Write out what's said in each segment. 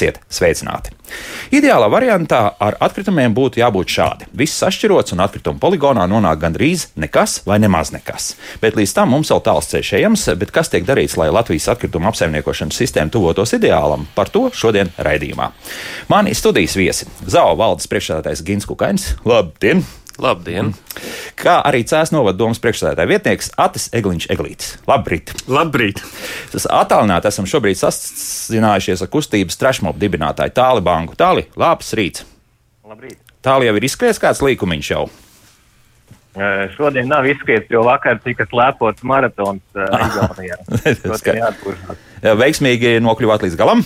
Esiet sveicināti! Ideālā variantā ar atkritumiem būtu jābūt šādi. Viss sašķirots un atkritumu poligonā nonāk gandrīz nekas vai nemaz nekas. Bet līdz tam mums vēl tāls ceļš ejams, bet kas tiek darīts, lai Latvijas atkritumu apsaimniekošanas sistēma tuvotos ideālam, par to šodien raidījumā. Mani studijas viesi - Zāo valdes priekšsēdētājs Gins Kukainis. Labdien! Labdien! Kā arī Cēlā novada domas priekšsēdētāja vietnieks Atis Egliņš Eglītis. Labrīt! Labrīt! Tas attālināti esam šobrīd sasinājušies ar kustības trešmopu dibinātāju Tāli Banku. Tāli, labs rīts! Labrīt! Tāli jau ir izskries kāds līkumiņš jau. Šodien nav izskriets, jo vakar tika slēpots maratons Igaunijā. Veiksmīgi nokļuvāt līdz galam.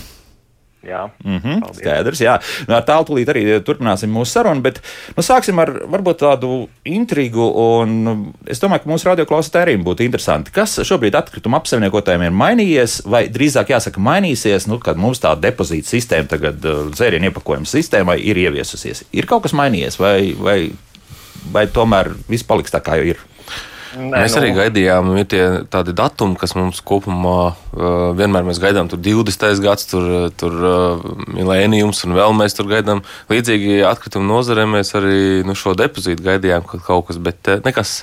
Jā, mm -hmm, skaidrs. Jā. Nu, ar tālu tūlīt arī turpināsim mūsu sarunu, bet nu, sāksim ar varbūt tādu intrigu. Un, es domāju, ka mūsu radioklausītājiem būtu interesanti, kas šobrīd atkrituma apsaimniekotājiem ir mainījies, vai drīzāk jāsaka, mainīsies, nu, kad mums tā depozīta sistēma, tagad dzērienu iepakojuma sistēmai ir ieviesusies. Ir kaut kas mainījies, vai, vai, vai tomēr viss paliks tā, kā jau ir? Nē, mēs arī nu... gaidījām, ir tie tādi datumi, kas mums kopumā vienmēr mēs gaidām, tur 20. gads, tur, tur milēnijums, un vēl mēs tur gaidām. Līdzīgi atkritumu nozarē mēs arī nu, šo depozītu gaidījām kaut kas, bet nekas.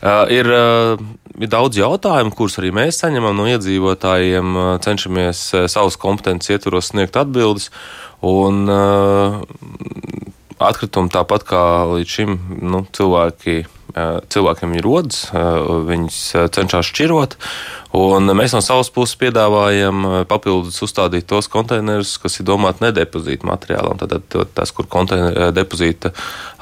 Uh, ir, uh, ir daudz jautājumu, kurus arī mēs saņemam no iedzīvotājiem, uh, cenšamies uh, savas kompetences ietvaros sniegt atbildes. Un, uh, atkritumi tāpat kā līdz šim nu, cilvēki cilvēkiem ir rodas, viņus cenšas šķirot. Mēs no savas puses piedāvājam papildus uzstādīt tos konteinerus, kas ir domāti nedepozīta materiālam. Tad tas, kur depozīta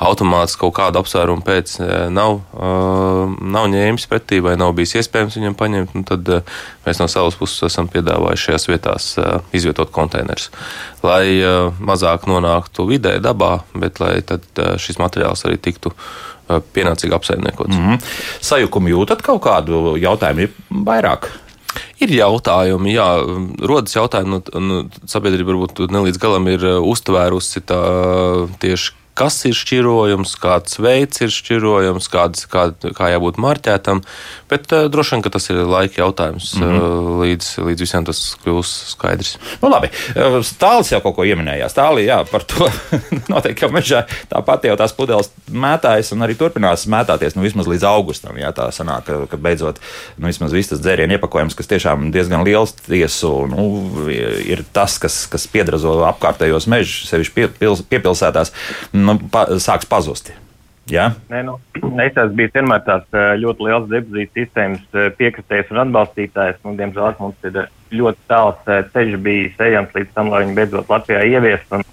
automāts kaut kādu apsvērumu pēc nav, nav ņēmis pretī vai nav bijis iespējams viņam paņemt, nu tad mēs no savas puses esam piedāvājuši šajās vietās izvietot konteinerus. Lai mazāk nonāktu vidē, dabā, bet lai šis materiāls arī tiktu pienācīgi apsaimniekots. Mm -hmm. Sajukumu jūtat kaut kādu jautājumu ir vairāk? Ir jautājumi, jā, rodas jautājumi, nu, nu, sabiedrība varbūt nelīdz galam ir uztvērusi tā tieši kas ir šķirojums, kāds veids ir šķirojums, kāds, kā, kā jābūt marķētam. Bet uh, droši vien tas ir laika jautājums, mm -hmm. līdz, līdz visiem tas kļūs skaidrs. Nu, labi, eh, Stālis jau kaut ko pieminējās. Stālī, jā, par to noteikti jau mežā tāpat jau tās pudeles mētājas un arī turpinās mētāties nu, vismaz līdz augustam. Jā, tā sanāk, ka, ka beidzot nu, vismaz viss tas dzērienu iepakojums, kas tiešām diezgan liels tiesu, nu, ir tas, kas, kas piedrazo apkārtējos mežus, sevišķi pie, pils, piepilsētās nu, pa, sāks pazust. Ja? Nē, nu, es esmu bijis vienmēr tāds ļoti liels depozīta sistēmas piekritējs un atbalstītājs. Nu, diemžēl mums ir ļoti tāls ceļš bijis ejams līdz tam, lai viņi beidzot Latvijā ieviest. Un,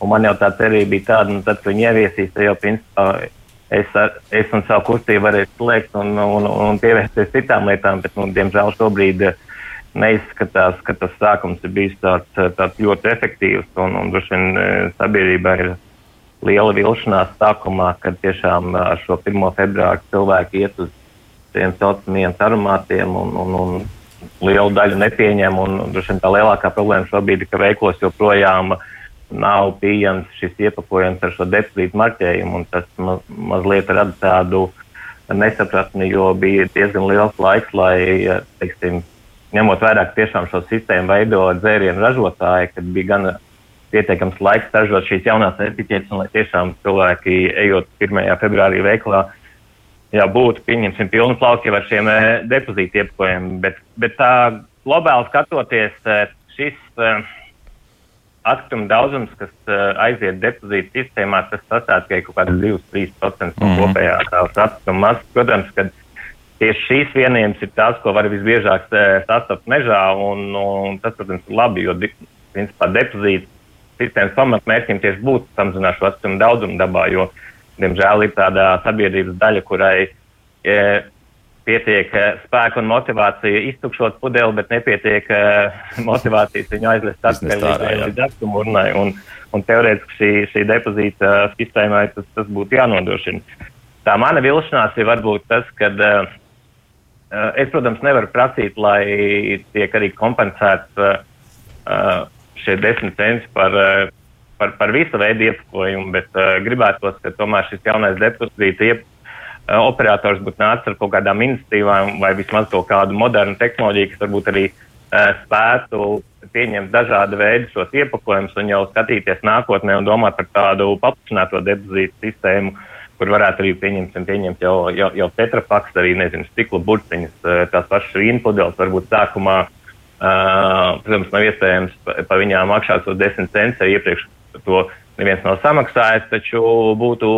un man jau tā cerība bija tāda, nu, tad, kad viņi ieviesīs, tad jau principā es, es un savu kustību varēšu slēgt un, un, un pievērsties citām lietām. Bet, nu, diemžēl šobrīd neizskatās, ka tas sākums ir bijis tāds, tāds ļoti efektīvs un, un droši vien sabiedrībā ir liela vilšanās sākumā, kad tiešām ar šo 1. februāru cilvēki iet uz tiem saucamiem aromātiem un, un, un lielu daļu nepieņem. Un, un tā lielākā problēma šobrīd ir, ka veiklos joprojām nav pieejams šis iepakojums ar šo depozītu marķējumu. Tas ma mazliet rada tādu nesapratni, jo bija diezgan liels laiks, lai, teiksim, ņemot vērā, ka tiešām šo sistēmu veido dzērienu ražotāji, kad bija gan pietiekams laiks ražot šīs jaunās etiķetes, un lai tiešām cilvēki, ejot 1. februārī veiklā, jā, būtu, pieņemsim, pilnu plauki ar šiem e, depozītu iepakojumiem. Bet, bet tā globāli skatoties, e, šis uh, atkrituma daudzums, kas uh, aiziet depozītu sistēmā, tas sastāv tikai kaut kāds 2-3% no mm. kopējā tās atkrituma masas. Protams, ka tieši šīs vienības ir tās, ko var visbiežāk sastapt mežā, un, un tas, protams, ir labi, jo principā depozīts sistēmas pamatmērķim tieši būtu samazināt šo atkritumu daudzumu dabā, jo, diemžēl, ir tāda sabiedrības daļa, kurai e, pietiek e, spēka un motivācija iztukšot pudeli, bet nepietiek e, motivācijas viņu aizvest atpakaļ līdz atkritumu urnai. Un, un teorētiski šī, šī depozīta sistēmai tas, tas būtu jānodrošina. Tā mana vilšanās ir varbūt tas, ka uh, es, protams, nevaru prasīt, lai tiek arī kompensēts uh, uh, šie desmit centi par, eh, par, par visu veidu iepakojumu, bet uh, gribētos, ka tomēr šis jaunais depozīta iep, uh, operators būtu nācis ar kaut kādām iniciatīvām vai vismaz kaut kādu modernu tehnoloģiju, kas varbūt arī spētu pieņemt dažādu veidu šos iepakojumus un jau skatīties nākotnē un domāt par tādu paplašināto depozītu sistēmu, kur varētu arī pieņemsim, pieņemt jau, jau, jau tetrapaks, arī nezinu, stikla burciņas, tās pašas vīna pudeles, varbūt sākumā. Uh, protams, nav iespējams pa, pa viņām maksāt tos 10 centus, ja iepriekš to neviens nav samaksājis, taču būtu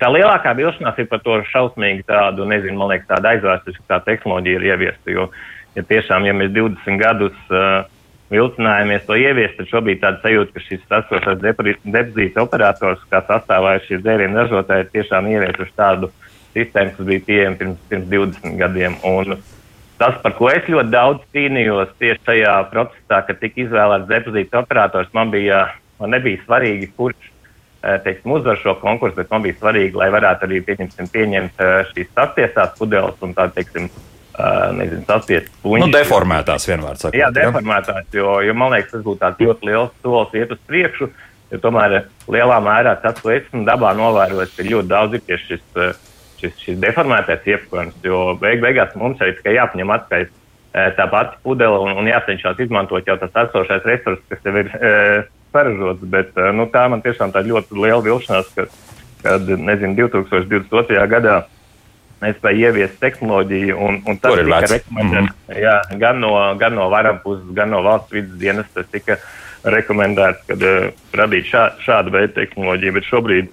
tā lielākā vilšanās ir par to šausmīgi tādu, nezinu, man liekas, tāda aizvēsturisku tā tehnoloģija ir ieviesta. Jo, ja tiešām, ja mēs 20 gadus uh, vilcinājāmies to ieviest, tad šobrīd tāda sajūta, ka šis esošais depozīta operators, kā sastāvā šīs dzērienu ražotāji, ir tiešām ieviesuši tādu sistēmu, kas bija pieejama pirms, pirms 20 gadiem. Un tas, par ko es ļoti daudz cīnījos tieši tajā procesā, kad tika izvēlēts depozīta operators, man, bija, man nebija svarīgi, kurš eh, teiksim, uzvar šo konkursu, bet man bija svarīgi, lai varētu arī pieņemt eh, šīs satiesās pudeles un tā, teiksim, Uh, nezinu, saspiest puņus. Nu, deformētās vienmēr sakot. Jā, deformētās, jo, jo man liekas, tas būtu tāds ļoti liels solis iet uz priekšu, jo tomēr lielā mērā tas, ko esmu dabā novērojis, ir ļoti daudz ir tieši šis, šis, šis deformētais iepakojums, jo beig beigās mums arī tikai jāpaņem atskaņas tā pati pudele un, un jācenšas izmantot jau tas esošais resurs, kas tev ir e, saražots, bet nu, tā man tiešām tā ļoti liela vilšanās, ka, kad, nezinu, 2022. gadā nespēja ieviest tehnoloģiju. Un, un tas tika rekomendēts mm -hmm. jā, gan, no, gan no varam puses, gan no valsts vidas dienas. Tas tika rekomendēts, kad uh, radīt šā, šādu veidu tehnoloģiju, bet šobrīd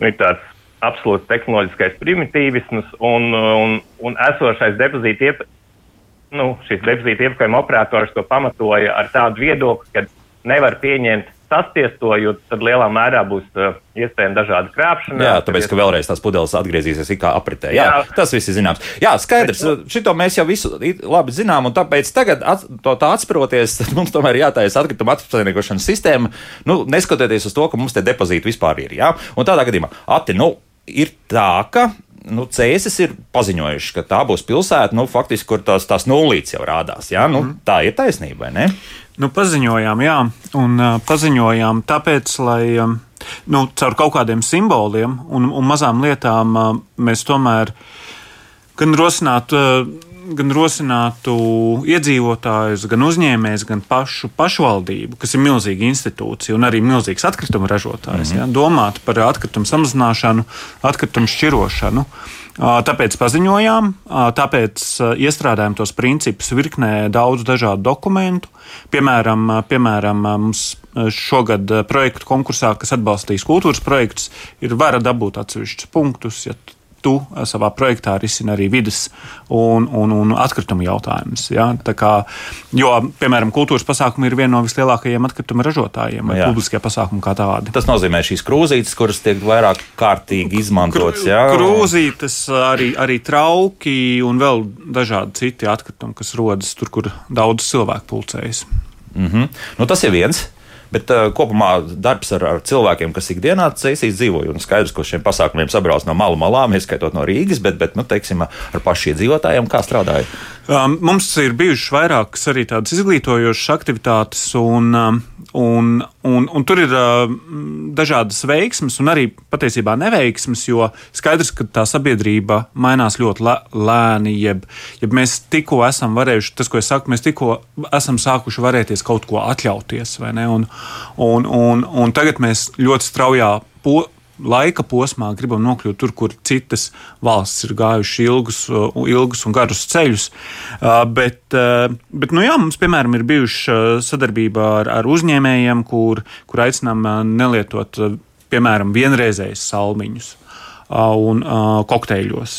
nu, ir tāds absolūts tehnoloģiskais primitīvisms un, un, un esošais depozīta iep, nu, šis depozīta iepakojuma operators to pamatoja ar tādu viedokli, ka nevar pieņemt saspiest to, jo tad lielā mērā būs uh, iespējama dažāda krāpšana. Jā, tāpēc, ka vēlreiz tās pudeles atgriezīsies kā apritē. Jā, jā, tas viss ir zināms. Jā, skaidrs, nu, šito mēs jau visu labi zinām, un tāpēc tagad at, to tā atsproties, mums tomēr jātaisa atkrituma atsaimniekošanas sistēma, nu, neskatoties uz to, ka mums te depozīti vispār ir. Jā? Un tādā gadījumā, Ati, nu, ir tā, ka nu, Cēsis ir paziņojuši, ka tā būs pilsēta, nu, faktiski, kur tās, tās nulītes jau rādās. Ja? Nu, mm. Tā ir taisnība, vai ne? Nu, paziņojām, jā, un uh, paziņojām tāpēc, lai um, nu, caur kaut kādiem simboliem un, un mazām lietām uh, mēs tomēr gan rosinātu. Uh, gan rosinātu iedzīvotājus, gan uzņēmējus, gan pašu pašvaldību, kas ir milzīga institūcija un arī milzīgs atkrituma ražotājs, mm -hmm. ja, domāt par atkritumu samazināšanu, atkritumu šķirošanu. Tāpēc paziņojām, tāpēc iestrādājām tos principus virknē daudz dažādu dokumentu. Piemēram, piemēram mums šogad projektu konkursā, kas atbalstīs kultūras projektus, ir vara dabūt atsevišķus punktus. Ja tu savā projektā risini arī vidas un, un, un atkritumu jautājumus. Ja? Kā, jo, piemēram, kultūras pasākumi ir viena no vislielākajiem atkrituma ražotājiem, vai publiskie pasākumi kā tādi. Tas nozīmē šīs krūzītes, kuras tiek vairāk kārtīgi izmantotas. Ja? Krūzītes, arī, arī trauki un vēl dažādi citi atkritumi, kas rodas tur, kur daudz cilvēku pulcējas. Mm -hmm. nu, tas ir viens. Bet uh, kopumā darbs ar, ar cilvēkiem, kas ikdienā ceļīs dzīvo, un skaidrs, ka šiem pasākumiem sabrauc no malu malām, ieskaitot no Rīgas, bet, bet nu, teiksim, ar pašiem iedzīvotājiem, kā strādājot. Um, mums ir bijušas vairākas arī tādas izglītojošas aktivitātes, un, um, un, un, un tur ir uh, dažādas veiksmes un arī patiesībā neveiksmes, jo skaidrs, ka tā sabiedrība mainās ļoti lēni, jeb, jeb mēs tikko esam varējuši, tas, ko es saku, mēs tikko esam sākuši varēties kaut ko atļauties, vai ne? Un, un, un, un tagad mēs ļoti straujā po, laika posmā gribam nokļūt tur, kur citas valsts ir gājušas ilgus, uh, ilgus un garus ceļus. Uh, bet, uh, bet nu jā, mums, piemēram, ir bijuši sadarbība ar, ar uzņēmējiem, kur, kur aicinām nelietot, piemēram, vienreizējas salmiņus un kokteļos.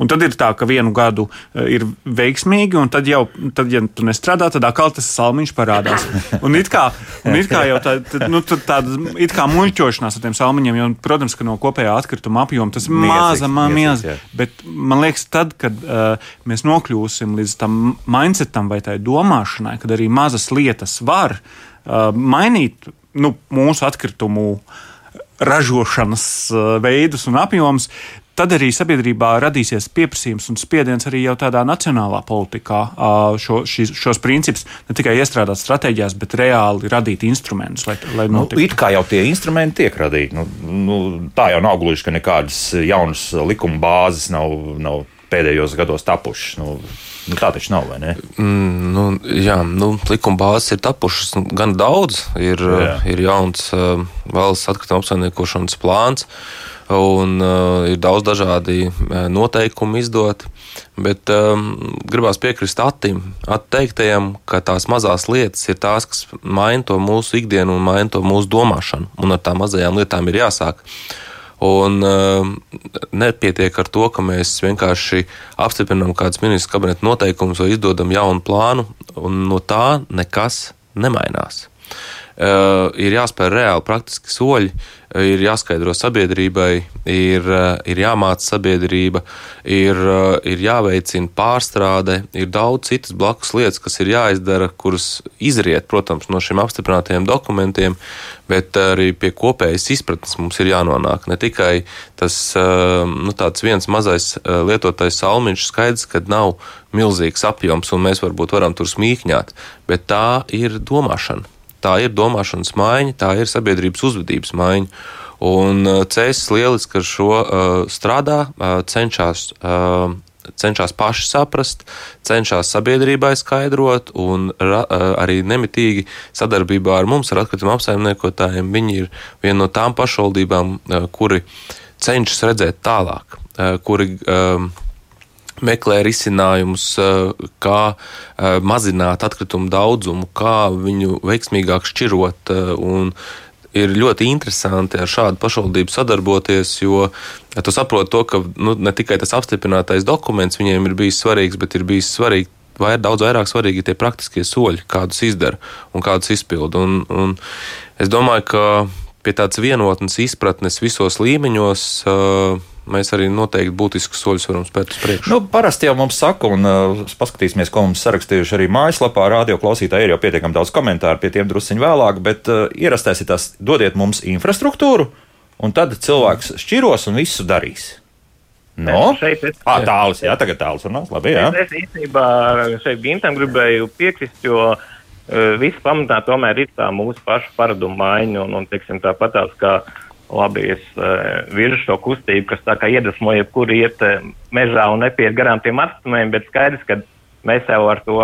Un tad ir tā, ka vienu gadu ir veiksmīgi, un tad jau, tad, ja tu nestrādā, tad atkal tas salmiņš parādās. Un it kā, un it kā jau tā, nu, tāda it kā muļķošanās ar tiem salmiņiem, jo, protams, ka no kopējā atkrituma apjoma tas maza, maza. Bet man liekas, tad, kad uh, mēs nokļūsim līdz tam mindsetam vai tai domāšanai, kad arī mazas lietas var uh, mainīt nu, mūsu atkritumu uh, ražošanas eh, veidus un apjomus, tad arī sabiedrībā radīsies pieprasījums un spiediens arī jau tādā nacionālā politikā šo, šis, šos principus ne tikai iestrādāt stratēģijās, bet reāli radīt instrumentus, lai, lai nu, notiktu. Nu, it kā jau tie instrumenti tiek radīti. Nu, nu, tā jau nav gluži, ka nekādas jaunas likuma bāzes nav, nav pēdējos gados tapušas. Nu, nu, tā taču nav, vai ne? Mm, nu, jā, nu, likuma bāzes ir tapušas gan daudz. Ir, jā. ir jauns uh, valsts atkrituma apsaimniekošanas plāns. Un uh, ir daudz dažādi noteikumi izdoti, bet um, gribās piekrist Atim, atteiktajam, ka tās mazās lietas ir tās, kas maina to mūsu ikdienu un maina to mūsu domāšanu. Un ar tām mazajām lietām ir jāsāk. Uh, Un uh, nepietiek ar to, ka mēs vienkārši apstiprinām kādus ministru kabineta noteikumus vai izdodam jaunu plānu, un no tā nekas nemainās. Uh, ir jāspēr reāli praktiski soļi, uh, ir jāskaidro sabiedrībai, ir, uh, ir jāmāca sabiedrība, ir, ir jāveicina pārstrāde, ir daudz citas blakus lietas, kas ir jāizdara, kuras izriet, protams, no šiem apstiprinātajiem dokumentiem, bet arī pie kopējas izpratnes mums ir jānonāk. Ne tikai tas nu, viens mazais lietotais salmiņš, skaidrs, ka nav milzīgs apjoms un mēs varbūt varam tur smīkņāt, bet tā ir domāšana tā ir domāšanas maiņa, tā ir sabiedrības uzvedības maiņa. Un uh, Cēsis lieliski ar šo uh, strādā, uh, cenšas, uh, cenšas paši saprast, cenšas sabiedrībai skaidrot, un ra, uh, arī nemitīgi sadarbībā ar mums, ar atkritumu apsaimniekotājiem, viņi ir viena no tām pašvaldībām, uh, kuri cenšas redzēt tālāk, kuri. Uh, meklē risinājumus, eh, kā eh, mazināt atkritumu daudzumu, kā viņu veiksmīgāk šķirot. Eh, ir ļoti interesanti ar šādu pašvaldību sadarboties, jo tu saproti to, ka nu, ne tikai tas apstiprinātais dokuments viņiem ir bijis svarīgs, bet ir bijis svarīgi vai ir daudz vairāk svarīgi tie praktiskie soļi, kādus izdara un kādus izpilda. Un, un es domāju, ka pie tādas vienotnes izpratnes visos līmeņos uh, mēs arī noteikti būtiskus soļus varam spērt uz priekšu. Nu, parasti jau mums saka, un uh, paskatīsimies, ko mums sarakstījuši arī mājaslapā. Radio klausītāji ir jau pietiekami daudz komentāru, pie tiem drusciņi vēlāk, bet uh, ierastais ir tas, dodiet mums infrastruktūru, un tad cilvēks šķiros un visu darīs. No? Šeit es ah, tālus, jā, tagad tālus runās. Labi, jā. Es, es īstenībā šeit Gintam gribēju piekrist, jo uh, viss pamatā tomēr ir tā mūsu pašu paradumu maiņa un, un teiksim, tāpat tās, kā uh, labi, es uh, virzu šo kustību, kas tā kā iedvesmo jebkuru iet uh, mežā un nepiet garām tiem atkritumiem, bet skaidrs, ka mēs jau ar to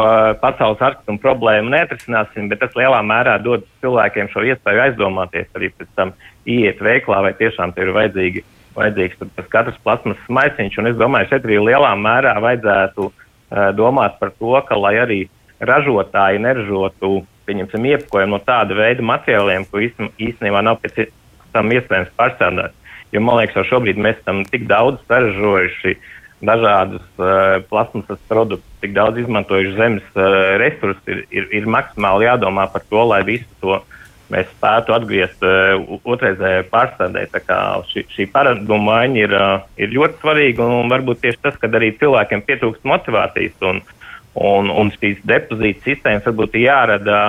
pasaules atkritumu problēmu neatrisināsim, bet tas lielā mērā dod cilvēkiem šo iespēju aizdomāties arī pēc tam iet veiklā, vai tiešām tur ir vajadzīgi, vajadzīgs tas katrs plasmas maisiņš, un es domāju, šeit arī lielā mērā vajadzētu uh, domāt par to, ka lai arī ražotāji neražotu, pieņemsim, iepakojumu no tāda veida materiāliem, ko īstenībā nav pēc tam iespējams pārstrādāt. Jo man liekas, jau šobrīd mēs esam tik daudz saražojuši dažādus uh, plasmasas produktus, tik daudz izmantojuši zemes uh, resursus, ir, ir, ir maksimāli jādomā par to, lai visu to mēs spētu atgriezt uh, otrreizējai pārstrādē. Šī, šī paradigma maiņa ir, uh, ir ļoti svarīga un varbūt tieši tas, ka arī cilvēkiem pietrūkst motivācijas un, un, un šīs depozīta sistēmas varbūt jārada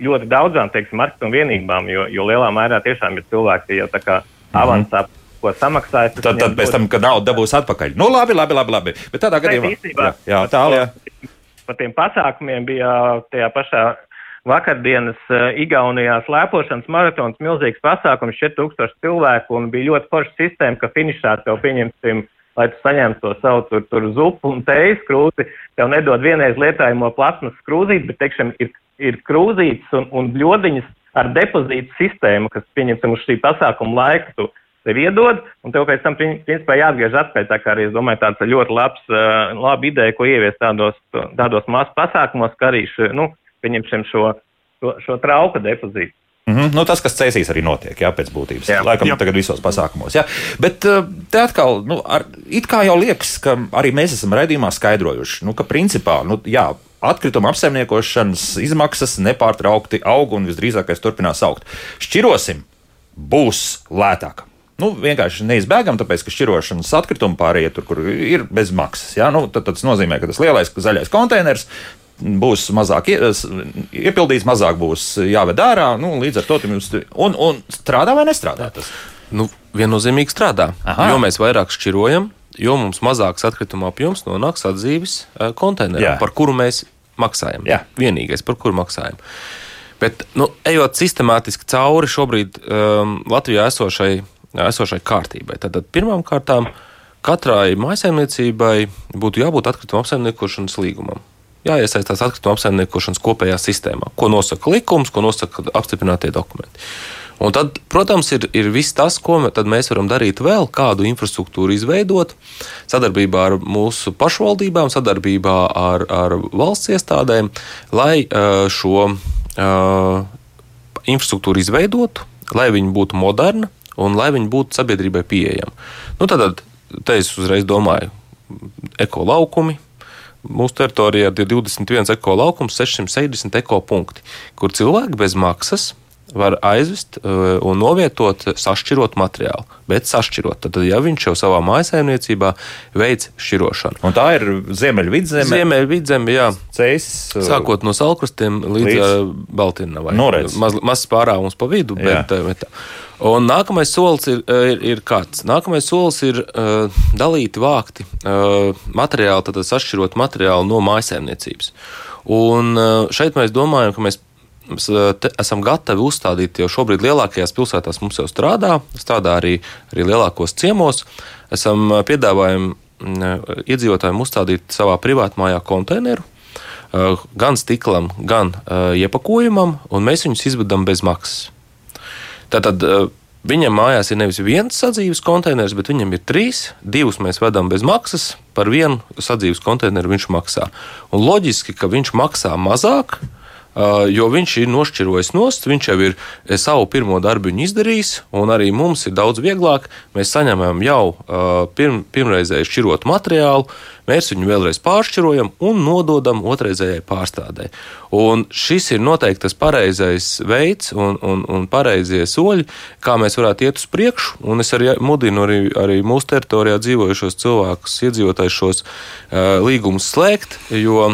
ļoti daudzām, teiksim, marketinga vienībām, jo, jo lielā mērā tiešām ir cilvēki jau tā kā mhm. avansā. Mm -hmm ko samaksājis. Tad, tad pēc tam, kad naudu dabūs atpakaļ. Nu, labi, labi, labi. labi. Bet tādā gadījumā, jā, jā, tālāk. Par tiem pasākumiem bija tajā pašā vakardienas uh, Igaunijā slēpošanas maratons, milzīgs pasākums, 4000 cilvēku, un bija ļoti forša sistēma, ka finišā tev pieņemsim, lai tu saņemtu to savu tur, tur zupu un teijas krūzi, tev nedod vienreiz lietojamo plasmas krūzīti, bet, teiksim, ir ir krūzītes un, un bļodiņas ar depozītu sistēmu, kas, pieņemsim, uz šī pasākuma laika tu tev iedod, un tev pēc tam, principā, jāatgriež atpakaļ. Tā kā arī, es domāju, tāds ļoti labs, laba ideja, ko ievies tādos, tādos masu pasākumos, kā arī, šo, nu, pieņemsim šo, šo, šo trauka depozītu. Mm -hmm. nu, tas, kas cēsīs, arī notiek, jā, pēc būtības. Jā. Laikam jā. tagad visos pasākumos. Jā. Bet te atkal, nu, ar, it kā jau liekas, ka arī mēs esam raidījumā skaidrojuši, nu, ka principā, nu, jā, atkrituma apsaimniekošanas izmaksas nepārtraukti aug un visdrīzākais turpinās augt. Šķirosim, būs lētāk. Nu, vienkārši neizbēgam, tāpēc, ka šķirošanas atkritumi pārējie tur, kur ir bez maksas. Ja? Nu, tad tas nozīmē, ka tas lielais zaļais konteiners būs mazāk iepildīts, mazāk būs jāved ārā. Nu, līdz ar to jums un, un strādā vai nestrādā tas? Nu, viennozīmīgi strādā. Aha. Jo mēs vairāk šķirojam, jo mums mazāks atkrituma apjoms nonāks atzīves eh, konteinerā, par kuru mēs maksājam. Jā. Vienīgais, par kuru maksājam. Bet, nu, ejot sistemātiski cauri šobrīd um, Latvijā esošai, esošai kārtībai, tad pirmām kārtām katrai maisaimniecībai būtu jābūt atkrituma apsaimniekošanas līgumam. Jāiesaistās atkrituma apsaimniekošanas kopējā sistēmā, ko nosaka likums, ko nosaka apstiprinātie dokumenti. Un tad, protams, ir, ir viss tas, ko mēs varam darīt vēl, kādu infrastruktūru izveidot, sadarbībā ar mūsu pašvaldībām, sadarbībā ar, ar valsts iestādēm, lai šo uh, infrastruktūru izveidotu, lai viņi būtu moderna un lai viņi būtu sabiedrībai pieejami. Nu, tad te es uzreiz domāju, eko laukumi. Mūsu teritorijā ir 21 eko laukums, 670 eko punkti, kur cilvēki bez maksas var aizvest uh, un novietot sašķirot materiālu. Bet sašķirot, tad, ja viņš jau savā mājsaimniecībā veids šķirošanu. Un tā ir Ziemeļvidzeme. Ziemeļvidzeme, jā. Ceļš. Uh, Sākot no salkrastiem līdz, līdz... Uh, Baltīnavai. Noredz. Maz, mazs pārāvums pa vidu, bet, bet tā. Un nākamais solis ir, ir, ir kāds? Nākamais solis ir uh, dalīti, vākti uh, materiāli, tad sašķirot materiālu no mājsaimniecības. Un uh, šeit mēs domājam, ka mēs Mēs esam gatavi uzstādīt jau šobrīd lielākajās pilsētās, mums jau strādā, strādā arī, arī lielākos ciemos. Esam piedāvājumi iedzīvotājiem uzstādīt savā privātmājā konteineru, gan stiklam, gan iepakojumam, un mēs viņus izvedam bez maksas. Tātad viņam mājās ir nevis viens sadzīves konteiners, bet viņam ir trīs. Divus mēs vedam bez maksas, par vienu sadzīves konteineru viņš maksā. Un loģiski, ka viņš maksā mazāk jo viņš ir nošķirojis nost, viņš jau ir savu pirmo darbu izdarījis, un arī mums ir daudz vieglāk. Mēs saņemam jau pirm, pirmreizēju šķirotu materiālu, mēs viņu vēlreiz pāršķirojam un nododam otrreizējai pārstrādē. Un šis ir noteikti tas pareizais veids un, un, un pareizie soļi, kā mēs varētu iet uz priekšu. Un es arī mudinu arī, arī mūsu teritorijā dzīvojušos cilvēkus, iedzīvotājus šos uh, līgumus slēgt, jo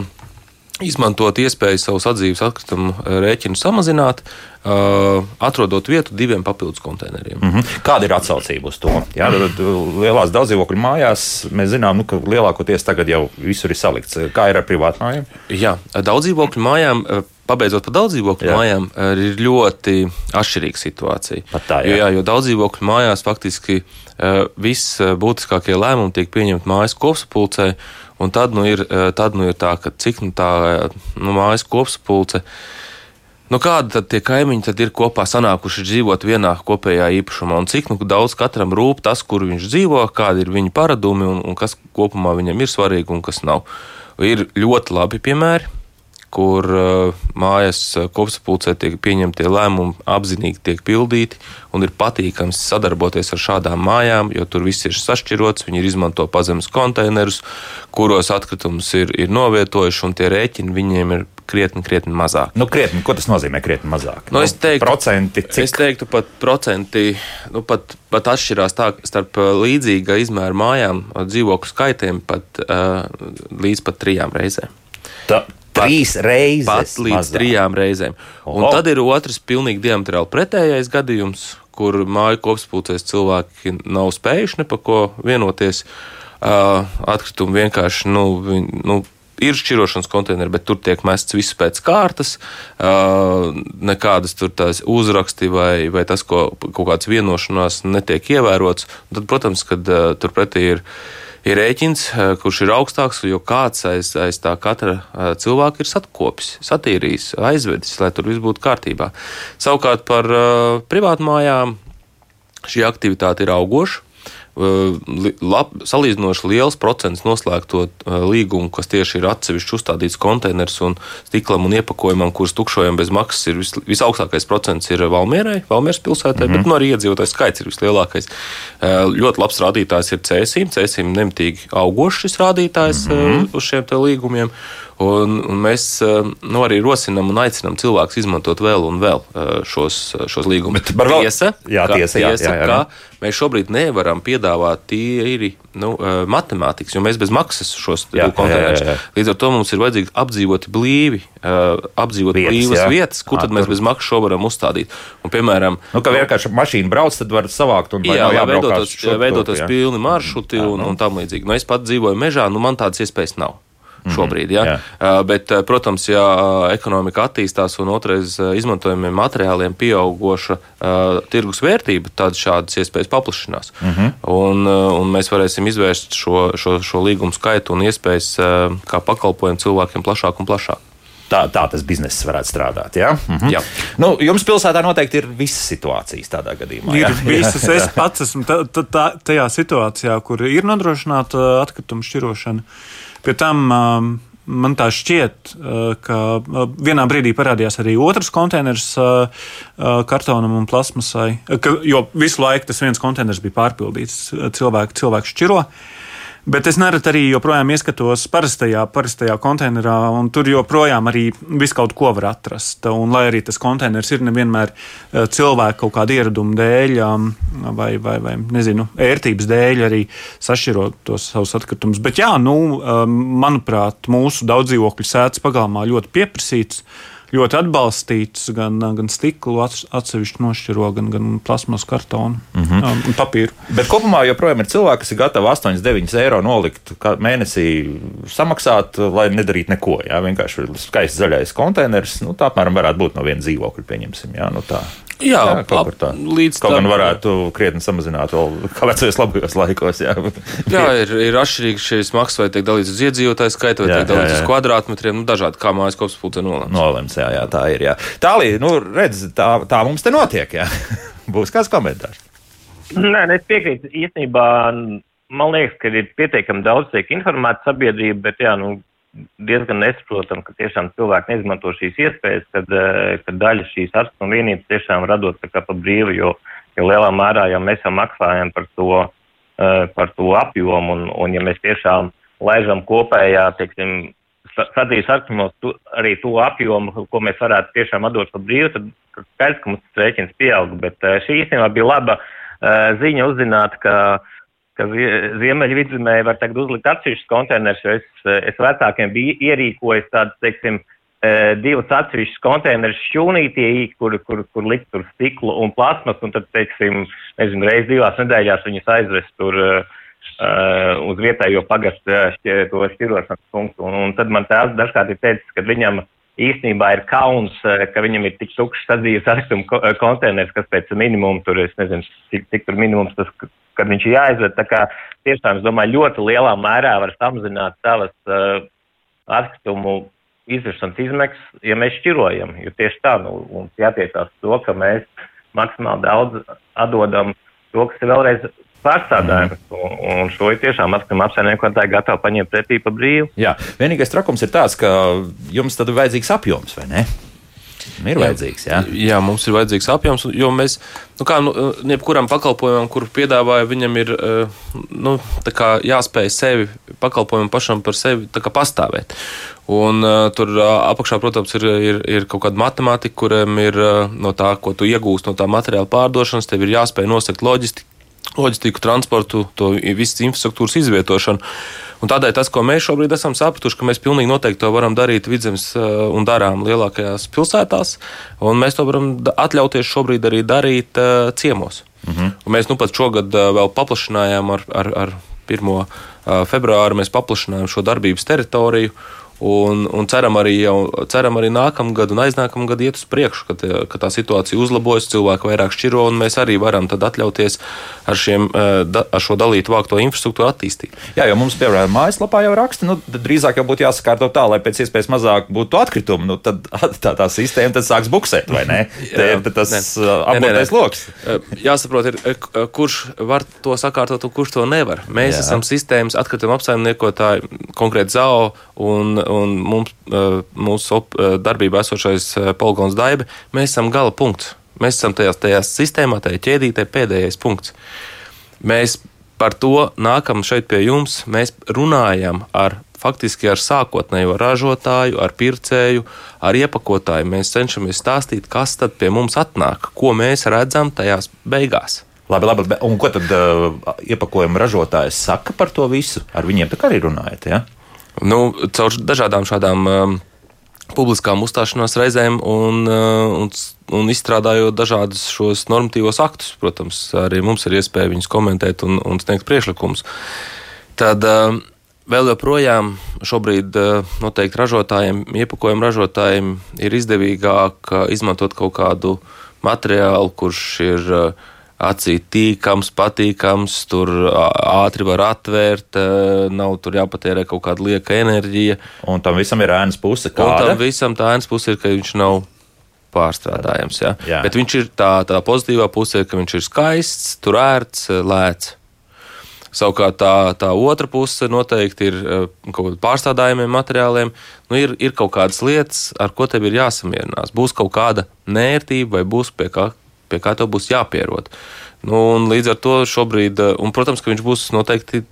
izmantot iespēju savus atzīves atkritumu eh, rēķinu samazināt, uh, atrodot vietu diviem papildus konteineriem. Mm -hmm. Kāda ir atsaucība uz to? Jā, lielās daudzdzīvokļu mājās mēs zinām, nu, ka lielākoties tagad jau visur ir salikts. Kā ir ar privātmājām? Jā, daudzdzīvokļu mājām. Eh, pabeidzot par daudzdzīvokļu mājām, ir ļoti atšķirīga situācija. Pat tā, jā. Jo, jā, jo daudzdzīvokļu mājās faktiski uh, viss būtiskākie lēmumi tiek pieņemti mājas kopsapulcē, Un tad nu ir, eh, tad nu ir tā, ka cik nu tā eh, nu, mājas kopsapulce. Nu, kādi tad tie kaimiņi tad ir kopā sanākuši dzīvot vienā kopējā īpašumā, un cik nu, daudz katram rūp tas, kur viņš dzīvo, kādi ir viņa paradumi un, un kas kopumā viņam ir svarīgi un kas nav. Ir ļoti labi piemēri, kur uh, mājas uh, kopsapulcē tiek pieņemtie lēmumi, apzinīgi tiek pildīti, un ir patīkams sadarboties ar šādām mājām, jo tur viss ir sašķirots, viņi ir izmanto pazemes konteinerus, kuros atkritumus ir, ir novietojuši, un tie rēķini viņiem ir krietni, krietni mazāk. Nu, krietni, ko tas nozīmē? Krietni mazāk. Nu, es teiktu, procenti, cik? es teiktu, pat procenti nu, pat, pat atšķirās tā, starp uh, līdzīga izmēra mājām, dzīvokļu skaitiem pat uh, līdz pat trijām reizēm. Tā, Trīs reizes. Pat līdz mazāk. trijām reizēm. Un Oho. tad ir otrs, pilnīgi diametrāli pretējais gadījums, kur māju kopspulcēs cilvēki nav spējuši ne par ko vienoties. Uh, atkritumi vienkārši nu, nu, ir šķirošanas konteineri, bet tur tiek mests viss pēc kārtas. Uh, nekādas tur tās uzraksti vai, vai tas, ko kaut kāds vienošanās netiek ievērots. Tad, protams, kad uh, turpretī ir ir rēķins, eh, kurš ir augstāks, jo kāds aiz, aiz tā katra eh, cilvēka ir satkopis, satīrījis, aizvedis, lai tur viss būtu kārtībā. Savukārt par uh, privātmājām šī aktivitāte ir augoša. Uh, lab, salīdzinoši liels procents noslēgto uh, līgumu, kas tieši ir atsevišķi uzstādīts konteiners un stiklam un iepakojumam, kurus tukšojam bez maksas, ir vis, visaugstākais procents ir Valmierai, Valmieras pilsētai, mm -hmm. bet nu, arī iedzīvotājs skaits ir vislielākais. Ļoti labs rādītājs ir cēsīm, cēsīm nemitīgi augošs šis rādītājs mm -hmm. uz šiem līgumiem. Un, un mēs nu, arī rosinām un aicinām cilvēkus izmantot vēl un vēl šos, šos līgumus. Tiesa, jā, tiesa, jā, tiesa, jā, jā, jā. mēs šobrīd nevaram piedāvāt tīri nu, matemātikas, jo mēs bez maksas šos konteinerus. Līdz ar to mums ir vajadzīgi apdzīvot blīvi, apdzīvot vietas, blīvas jā. vietas, kur tad mēs bez maksas šo varam uzstādīt. Un, piemēram, nu, ka vienkārši mašīna brauc, tad var savākt un jā, jā, veidotos, veidotos pilni maršruti jā. un, un tam līdzīgi. Nu, es pat dzīvoju mežā, nu man tādas iespējas nav. Šobrīd. Ja? Jā. Uh, Bet, protams, ja ekonomika attīstās un otrais izmantojamiem materiāliem pieaugoša uh, tirgus vērtība, tad šādas iespējas paplašinās. Uh -huh. un, un mēs varēsim izvērst šo, šo, šo līgumu skaitu un iespējas uh, kā pakalpojumu cilvēkiem plašāk un plašāk. Tā, tā tas bizness varētu strādāt. Ja? Mhm. Jā. Nu, jums pilsētā noteikti ir visas situācijas tādā gadījumā. Ir jā? visas, es pats esmu ta, ta, tajā situācijā, kur ir nodrošināta atkrituma šķirošana. Pie tam man tā šķiet, uh, ka uh, vienā brīdī parādījās arī otrs konteiners uh, uh, kartonam un plasmasai, uh, jo visu laiku tas viens konteiners bija pārpildīts, uh, cilvēki, cilvēki šķiro. Bet es nereti arī joprojām ieskatos parastajā, parastajā konteinerā, un tur joprojām arī visu kaut ko var atrast. Un, lai arī tas konteiners ir nevienmēr eh, cilvēku kaut kāda ieraduma dēļ um, vai, vai, vai nezinu, ērtības dēļ arī sašķirot tos savus atkritumus. Bet, jā, nu, um, manuprāt, mūsu daudzdzīvokļu sēdes pagalmā ļoti pieprasīts ļoti atbalstīts gan, gan stiklu atsevišķi nošķiro, gan, gan plasmas kartonu mm -hmm. un papīru. Bet kopumā joprojām ir cilvēki, kas ir gatavi 8, 9 eiro nolikt mēnesī samaksāt, lai nedarītu neko. Jā, vienkārši skaists zaļais konteiners. Nu, tā apmēram varētu būt no viena dzīvokļa, pieņemsim. Jā, nu tā. Jā, jā kaut kā tā. Līdz kaut gan varētu krietni samazināt vēl kā vecajos labajos laikos. Jā, jā ir, ir atšķirīgi šīs maksas, vai tiek dalīts uz iedzīvotāju skaitu, vai jā, tiek dalīts jā, jā. uz kvadrātmetriem, nu, dažādi kā mājas kops būtu nolēmts. Nolēmts, jā, jā, tā ir. Jā. Tālī, nu, redz, tā, tā mums te notiek, jā. Būs kāds komentārs? Nē, es piekrītu īstenībā. Man liekas, ka ir pietiekami daudz tiek informēta sabiedrība, bet jā, nu, diezgan nesaprotam, ka tiešām cilvēki neizmanto šīs iespējas, kad, eh, kad daļa šīs atkrituma vienības tiešām radot tā kā pa brīvu, jo, jo lielā mērā jau mēs jau maksājam par to, eh, par to apjomu, un, un ja mēs tiešām laižam kopējā, teiksim, sadījus atkritumos arī to apjomu, ko mēs varētu tiešām atdot pa brīvu, tad skaidrs, ka mums rēķins pieaug, bet eh, šī īstenībā bija laba ziņa uzzināt, ka uh, ka Ziemeļvidzemē var tagad uzlikt atsevišķus konteinerus, jo es, es vecākiem biju ierīkojis tādus, teiksim, e, divus atsevišķus konteinerus šķūnītī, kur, kur, kur likt tur stiklu un plasmas, un tad, teiksim, nezinu, reiz divās nedēļās viņus aizvest tur uh, uz vietējo pagastu šķi, to šķirošanas punktu. Un, un tad man tās dažkārt ir teicis, ka viņam īstenībā ir kauns, ka viņam ir tik tukšs sadzīves atkrituma konteiners, kas pēc minimuma tur, es nezinu, cik, cik tur minimums tas kad viņš ir jāizved. Tā kā tiešām, es domāju, ļoti lielā mērā var samazināt savas uh, atkritumu izvešanas izmaksas, ja mēs šķirojam. Jo tieši tā, nu, mums jātiecās to, ka mēs maksimāli daudz atdodam to, kas ir vēlreiz pārstrādājums. Mm. Un, un šo ir tiešām atkrituma apsaimniekotāji gatavi paņemt pretī pa brīvu. Jā, vienīgais trakums ir tāds, ka jums tad ir vajadzīgs apjoms, vai ne? Ir vajadzīgs, jā. Jā, mums ir vajadzīgs apjoms, jo mēs, nu kā, nu, jebkuram pakalpojumam, kuru piedāvāja, viņam ir, eh, nu, jāspēj sevi, pakalpojumam pašam par sevi pastāvēt. Un uh, tur uh, apakšā, protams, ir, ir, ir kaut kāda matemātika, kuriem ir uh, no tā, ko tu iegūsti no tā materiāla pārdošanas, tev ir jāspēj nosegt loģistiku loģistiku, transportu, to visas infrastruktūras izvietošanu. Un tādēļ tas, ko mēs šobrīd esam sapratuši, ka mēs pilnīgi noteikti to varam darīt vidzemes un darām lielākajās pilsētās, un mēs to varam atļauties šobrīd arī darīt uh, ciemos. Mhm. -huh. Un mēs nu pat šogad uh, vēl paplašinājām ar, ar, ar 1. februāru, mēs paplašinājām šo darbības teritoriju. Un, un ceram, arī jau, ceram arī nākamgad un aiznākamgad iet uz priekšu, kad, kad tā situācija uzlabojas, cilvēki vairāk šķiro, un mēs arī varam atļauties ar, šiem, eh, ar šo dalītu vākto infrastruktūru attīstīt. Jā, jo mums, piemēram, mājaslapā jau raksta, nu, drīzāk jau būtu jāsakārto tā, lai pēc iespējas mazāk būtu atkritumu. Nu, tad tā, tā sistēma tad sāks buksēt, vai ne? Te ir tas uh, apgūtais lokus. Eh, jāsaprot, ir, eh, kurš var to sakārtot un kurš to nevar. Mēs Jā. esam sistēmas atkrituma apsaimniekotāji, konkrēti ZAO un un mums, mūsu darbībā esošais poligons Daiba, mēs esam gala punkts. Mēs esam tajā, tajā sistēmā, tajā ķēdītē pēdējais punkts. Mēs par to nākam šeit pie jums. Mēs runājam ar faktiski ar sākotnējo ražotāju, ar pircēju, ar iepakotāju. Mēs cenšamies stāstīt, kas tad pie mums atnāk, ko mēs redzam tajās beigās. Labi, labi. Un ko tad uh, iepakojuma ražotājs saka par to visu? Ar viņiem tā kā arī runājat? Ja? Nu, caur dažādām šādām um, publiskām uzstāšanās reizēm un, uh, un, un izstrādājot dažādus šos normatīvos aktus. Protams, arī mums ir iespēja viņus komentēt un, un sniegt priekšlikumus. Tad uh, Vēl joprojām šobrīd noteikti ražotājiem, iepakojumu ražotājiem ir izdevīgāk izmantot kaut kādu materiālu, kurš ir acī tīkams, patīkams, tur ātri var atvērt, nav tur jāpatērē kaut kāda lieka enerģija. Un tam visam ir ēnas puse. Kāda? Un tam visam tā ēnas puse ir, ka viņš nav pārstrādājams. Ja? Jā. Bet viņš ir tā, tā pozitīvā pusē, ka viņš ir skaists, tur ērts, lēts. Savukārt tā, tā otra puse noteikti ir kaut kāda pārstrādājumiem materiāliem. Nu, ir, ir kaut kādas lietas, ar ko tev ir jāsamierinās. Būs kaut kāda nērtība, vai būs pie kā, pie kā tev būs jāpierod. Nu, līdz ar to šobrīd, un, protams, ka viņš būs noteikti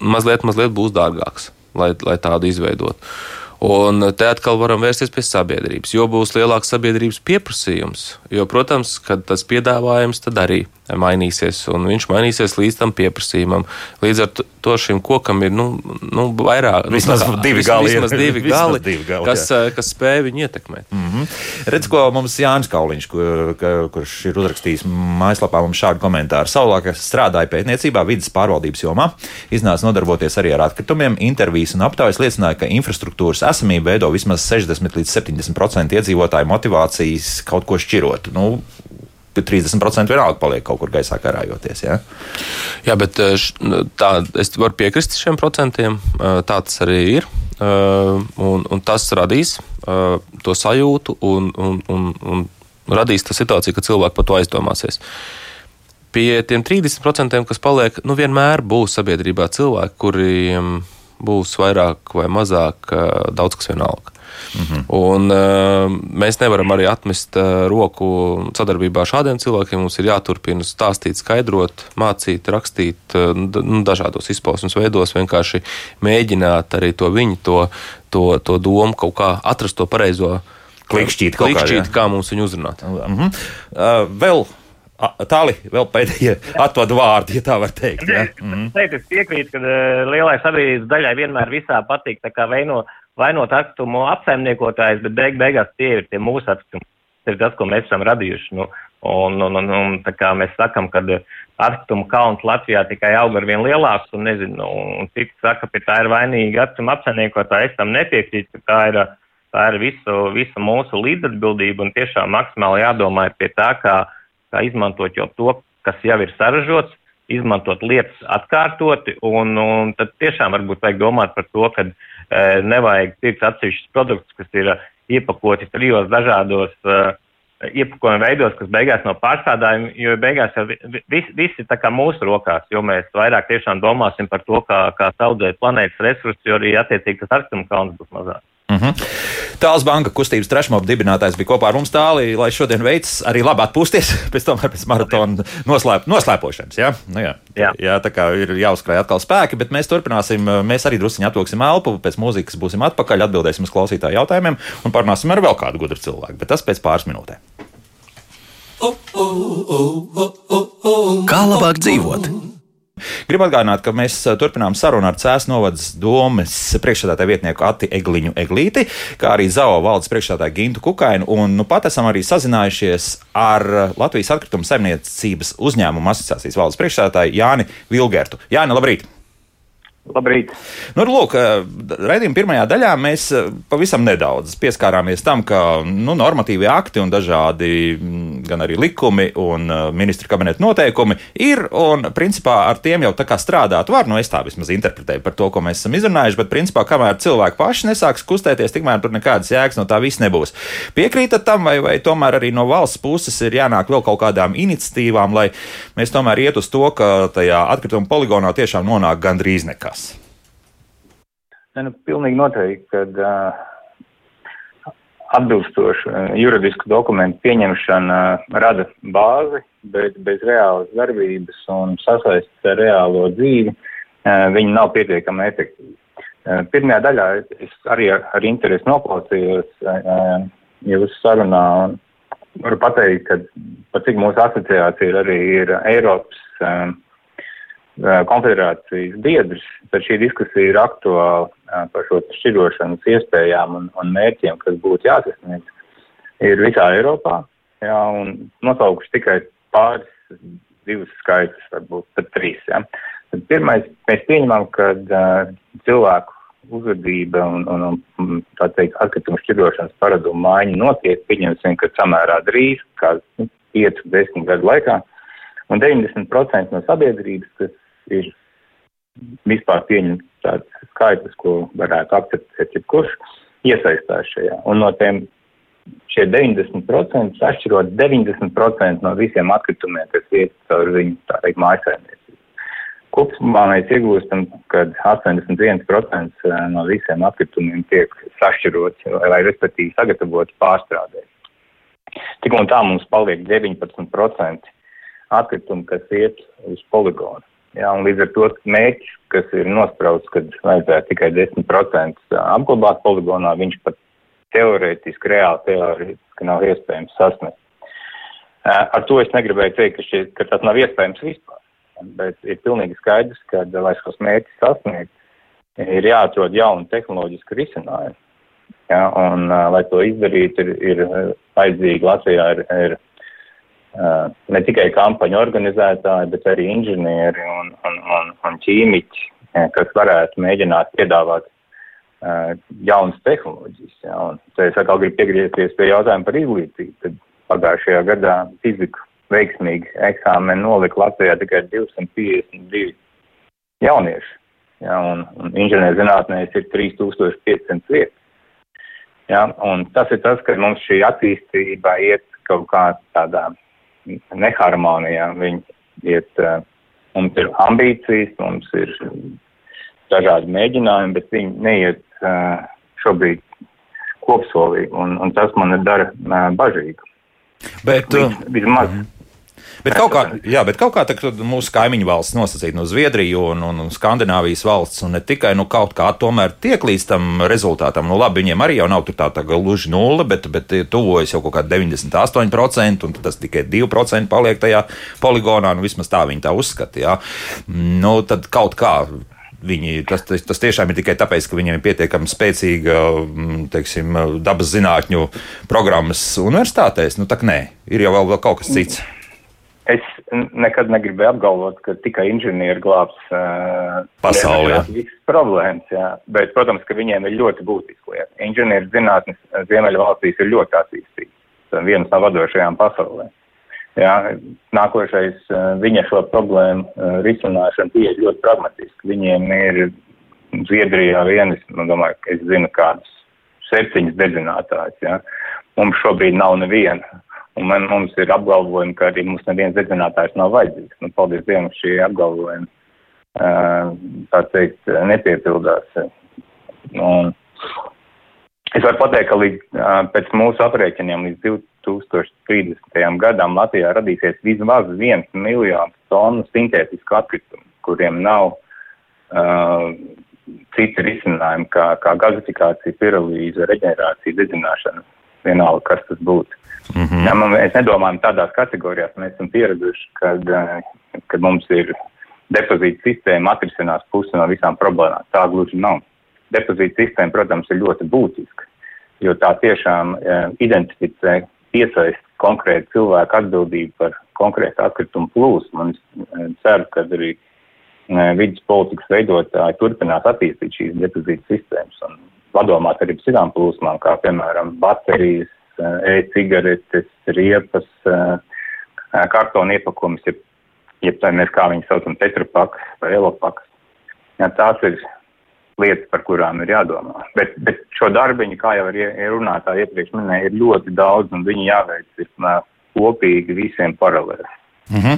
mazliet, mazliet būs dārgāks, lai, lai tādu izveidotu. Un te atkal varam vērsties pie sabiedrības, jo būs lielāks sabiedrības pieprasījums. Jo, protams, kad tas piedāvājums tad arī mainīsies, un viņš mainīsies līdz tam pieprasījumam. Līdz ar to šim kokam ir nu, nu, vairāk, vismaz nu, divi gali, vismaz divi gali, vismaz divi gali kas, jā. kas spēj viņu ietekmēt. Mm -hmm. Redz, ko mums Jānis Kauliņš, kur, kurš ir uzrakstījis mājaslapā mums šādu komentāru. Savulāk strādāja pētniecībā, vidas pārvaldības jomā, iznāca nodarboties arī ar atkritumiem. Intervijas un aptaujas liecināja, ka infrastruktūras esamība veido vismaz 60 līdz 70% iedzīvotāju motivācijas kaut ko šķirot. Nu, 30% vienalga paliek kaut kur gaisā karājoties. Ja? Jā, bet š, tā, es varu piekrist šiem procentiem. Tā tas arī ir. Un, un tas radīs to sajūtu un, un, un, un radīs to situāciju, ka cilvēki par to aizdomāsies. Pie tiem 30%, kas paliek, nu vienmēr būs sabiedrībā cilvēki, kuriem būs vairāk vai mazāk daudz kas vienalga. -hmm. Un, uh, mēs nevaram arī atmest uh, roku sadarbībā ar šādiem cilvēkiem. Mums ir jāturpina stāstīt, skaidrot, mācīt, rakstīt uh, nu, dažādos izpausmes veidos, vienkārši mēģināt arī to viņu, to, to, to domu kaut kā atrast to pareizo klikšķīt, klikšķīt kā, kā mums viņu uzrunāt. Mm -hmm. uh, vēl Tāli vēl pēdējie atvadu vārdi, ja tā var teikt. Ja? Mm. Teikt, es piekrītu, ka uh, lielai sabiedrības daļai vienmēr visā patīk vainot, vainot atkritumu apsaimniekotājus, bet beig beigās tie ir tie mūsu atkritumi. Tas ir tas, ko mēs esam radījuši. Nu, un, un, un, un tā kā mēs sakam, ka atkritumu kauns Latvijā tikai aug ar vien lielāks, un nezinu, un citi saka, ka tā ir vainīga atkritumu apsaimniekotāja. Es tam nepiekrītu, ka tā ir, tā ir visu, visu mūsu līdzatbildība, un tiešām maksimāli jādomā pie tā, kā kā izmantot jau to, kas jau ir saražots, izmantot lietas atkārtoti, un, un tad tiešām varbūt vajag domāt par to, ka e, nevajag pirkt atsevišķus produktus, kas ir iepakoti trijos dažādos e, iepakojuma veidos, kas beigās nav pārstrādājumi, jo beigās jau viss vis ir tā kā mūsu rokās, jo mēs vairāk tiešām domāsim par to, kā, kā audzēt planētas resursus, jo arī attiecīgi tas atkrituma kauns būs mazāks. Mm -hmm. Tāls banka kustības trešmopa dibinātājs bija kopā ar mums tālī, lai šodien veids arī labi atpūsties pēc tam pēc maratona noslēp, noslēpošanas. Ja? Nu, jā. Jā. jā, tā kā ir jāuzkrāj atkal spēki, bet mēs turpināsim, mēs arī druskuļi atvilksim elpu, pēc mūzikas būsim atpakaļ, atbildēsim uz klausītāju jautājumiem un parunāsim ar vēl kādu gudru cilvēku, bet tas pēc pāris minūtēm. Kā labāk dzīvot? Gribu atgādināt, ka mēs turpinām sarunu ar Cēlā novadas domas priekšstādātāju vietnieku Ati Egliņu Eglīti, kā arī Zao valdes priekšstādātāju Gintu Kukainu. Un nu pat esam arī sazinājušies ar Latvijas atkritumu saimniecības uzņēmumu asociācijas valdes priekšstādātāju Jāni Vilgertu. Jāni, labrīt! Labrīt! Nu, lūk, raidījuma pirmajā daļā mēs pavisam nedaudz pieskārāmies tam, ka nu, normatīvi akti un dažādi gan arī likumi un ministra kabineta noteikumi ir, un principā ar tiem jau tā kā strādāt var, nu es tā vismaz interpretēju par to, ko mēs esam izrunājuši, bet principā kamēr cilvēki paši nesāks kustēties, tikmēr tur nekādas jēgas no tā viss nebūs. Piekrītat tam, vai, vai tomēr arī no valsts puses ir jānāk vēl kaut kādām iniciatīvām, lai mēs tomēr iet uz to, ka tajā atkrituma poligonā tiešām nonāk gandrīz nekas? Ne, nu, pilnīgi noteikti, ka uh, atbilstošu uh, juridisku dokumentu pieņemšana rada bāzi, bet bez reālas darbības un sasaistes ar reālo dzīvi viņi nav pietiekami efektīvi. Pirmajā daļā es arī ar, ar interesi noklausījos jūsu sarunā un varu pateikt, ka pat cik mūsu asociācija ir arī ir Eiropas konfederācijas biedrs, tad šī diskusija ir aktuāla par šo šķirošanas iespējām un, un mērķiem, kas būtu jāsasniedz, ir visā Eiropā. Jā, un nosaukšu tikai pāris, divus skaitļus, varbūt pat trīs. Jā. Tad pirmais, mēs pieņemam, ka uh, cilvēku uzvedība un, un, un tā teikt, atkritumu šķirošanas paradumu maiņa notiek, pieņemsim, ka samērā drīz, kā nu, 5-10 gadu laikā, un 90% no sabiedrības, kas ir vispār pieņemt tāds skaitlis, ko varētu akceptēt jebkurš, iesaistās šajā. Un no tiem šie 90% atšķirot 90% no visiem atkritumiem, kas iet caur viņu, tā teikt, mājasēmniecību. Kopumā mēs iegūstam, ka 81% eh, no visiem atkritumiem tiek sašķirots vai, respektīvi, sagatavots pārstrādē. Tik un tā mums paliek 19% atkritumu, kas iet uz poligonu. Jā, un līdz ar to mērķis, kas ir nosprauts, kad vajadzētu tikai 10% apglabāt poligonā, viņš pat teorētiski, reāli teorētiski nav iespējams sasniegt. Ar to es negribēju teikt, ka, šie, ka tas nav iespējams vispār bet ir pilnīgi skaidrs, ka, lai šos mērķus sasniegt, ir jāatrod jauni tehnoloģiski risinājumi. Ja, un, lai to izdarītu, ir, ir vajadzīgi Latvijā ir, ir ne tikai kampaņu organizētāji, bet arī inženieri un, un, un, un ķīmiķi, kas varētu mēģināt piedāvāt uh, jaunas tehnoloģijas. Ja, un, te es atkal gribu piegriezties pie jautājuma par izglītību. Tad pagājušajā gadā fiziku veiksmīgi eksāmeni nolika Latvijā tikai 252 jaunieši. Ja, un, un inženierzinātnēs ir 3500 vietas. Ja, un tas ir tas, ka mums šī attīstība iet kaut kā tādā neharmonijā. Viņi iet, uh, mums ir ambīcijas, mums ir dažādi mēģinājumi, bet viņi neiet uh, šobrīd kopsolī, un, un tas man dara uh, bažīgu. Bet, Vis, vismaz. Mm -hmm. Bet kaut kā, jā, bet kaut kā tā, mūsu kaimiņu valsts nosacīt no Zviedriju un, un, Skandināvijas valsts, un ne tikai nu, kaut kā tomēr tiek līdz tam rezultātam. Nu, labi, viņiem arī jau nav tā, tā gluži nulle, bet, bet tuvojas jau kaut kāda 98%, un tas tikai 2% paliek tajā poligonā. Nu, vismaz tā viņi tā uzskata. Jā. Nu, tad kaut kā Viņi, tas, tas, tas tiešām ir tikai tāpēc, ka viņiem ir pietiekami spēcīga mm, teiksim, dabas zinātņu programmas universitātēs. Nu, tā nē, ir jau vēl, vēl kaut kas cits. Es nekad negribēju apgalvot, ka tikai inženieri glābs uh, pasaulē. Visas problēmas, jā. Bet, protams, ka viņiem ir ļoti būtiski lieta. Inženieru zinātnes Ziemeļu valstīs ir ļoti attīstīts. Vienas no vadošajām pasaulē. Jā, nākošais viņa šo problēmu risināšana pieeja ļoti pragmatiski. Viņiem ir Zviedrijā vienas, nu, domāju, ka es zinu kādus septiņas dedzinātājus. Jā. Mums šobrīd nav neviena Un man, mums ir apgalvojumi, ka arī mums neviens dedzinātājs nav vajadzīgs. Nu, paldies Dievam, šie apgalvojumi, uh, tā teikt, nepiepildās. Un es varu pateikt, ka līdz, pēc mūsu aprēķiniem līdz 2030. gadam Latvijā radīsies vismaz viens miljons tonu sintētisku atkritumu, kuriem nav uh, citi risinājumi kā, kā gazifikācija, pirolīze, reģenerācija, dedzināšana, vienalga, kas tas būtu. Mm -hmm. ja, man, es nedomāju tādās kategorijās. Mēs esam pieraduši, kad, eh, kad mums ir depozīta sistēma atrisinās pusi no visām problēmām. Tā gluži nav. Depozīta sistēma, protams, ir ļoti būtiska, jo tā tiešām uh, identificē, piesaist konkrētu cilvēku atbildību par konkrētu atkritumu plūsmu. Un es uh, ceru, ka arī vidas politikas veidotāji turpinās attīstīt šīs depozīta sistēmas un padomāt arī par citām plūsmām, kā piemēram baterijas, Eh, e-cigaretes, riepas, eh, kartona iepakojums, jeb, jeb tā mēs kā viņus saucam, tetrapakas vai elopakas. Jā, tās ir lietas, par kurām ir jādomā. Bet, bet šo darbiņu, kā jau ir runātā iepriekš minēja, ir ļoti daudz un viņi jāveic ir, kopīgi visiem paralēli. Mm -hmm.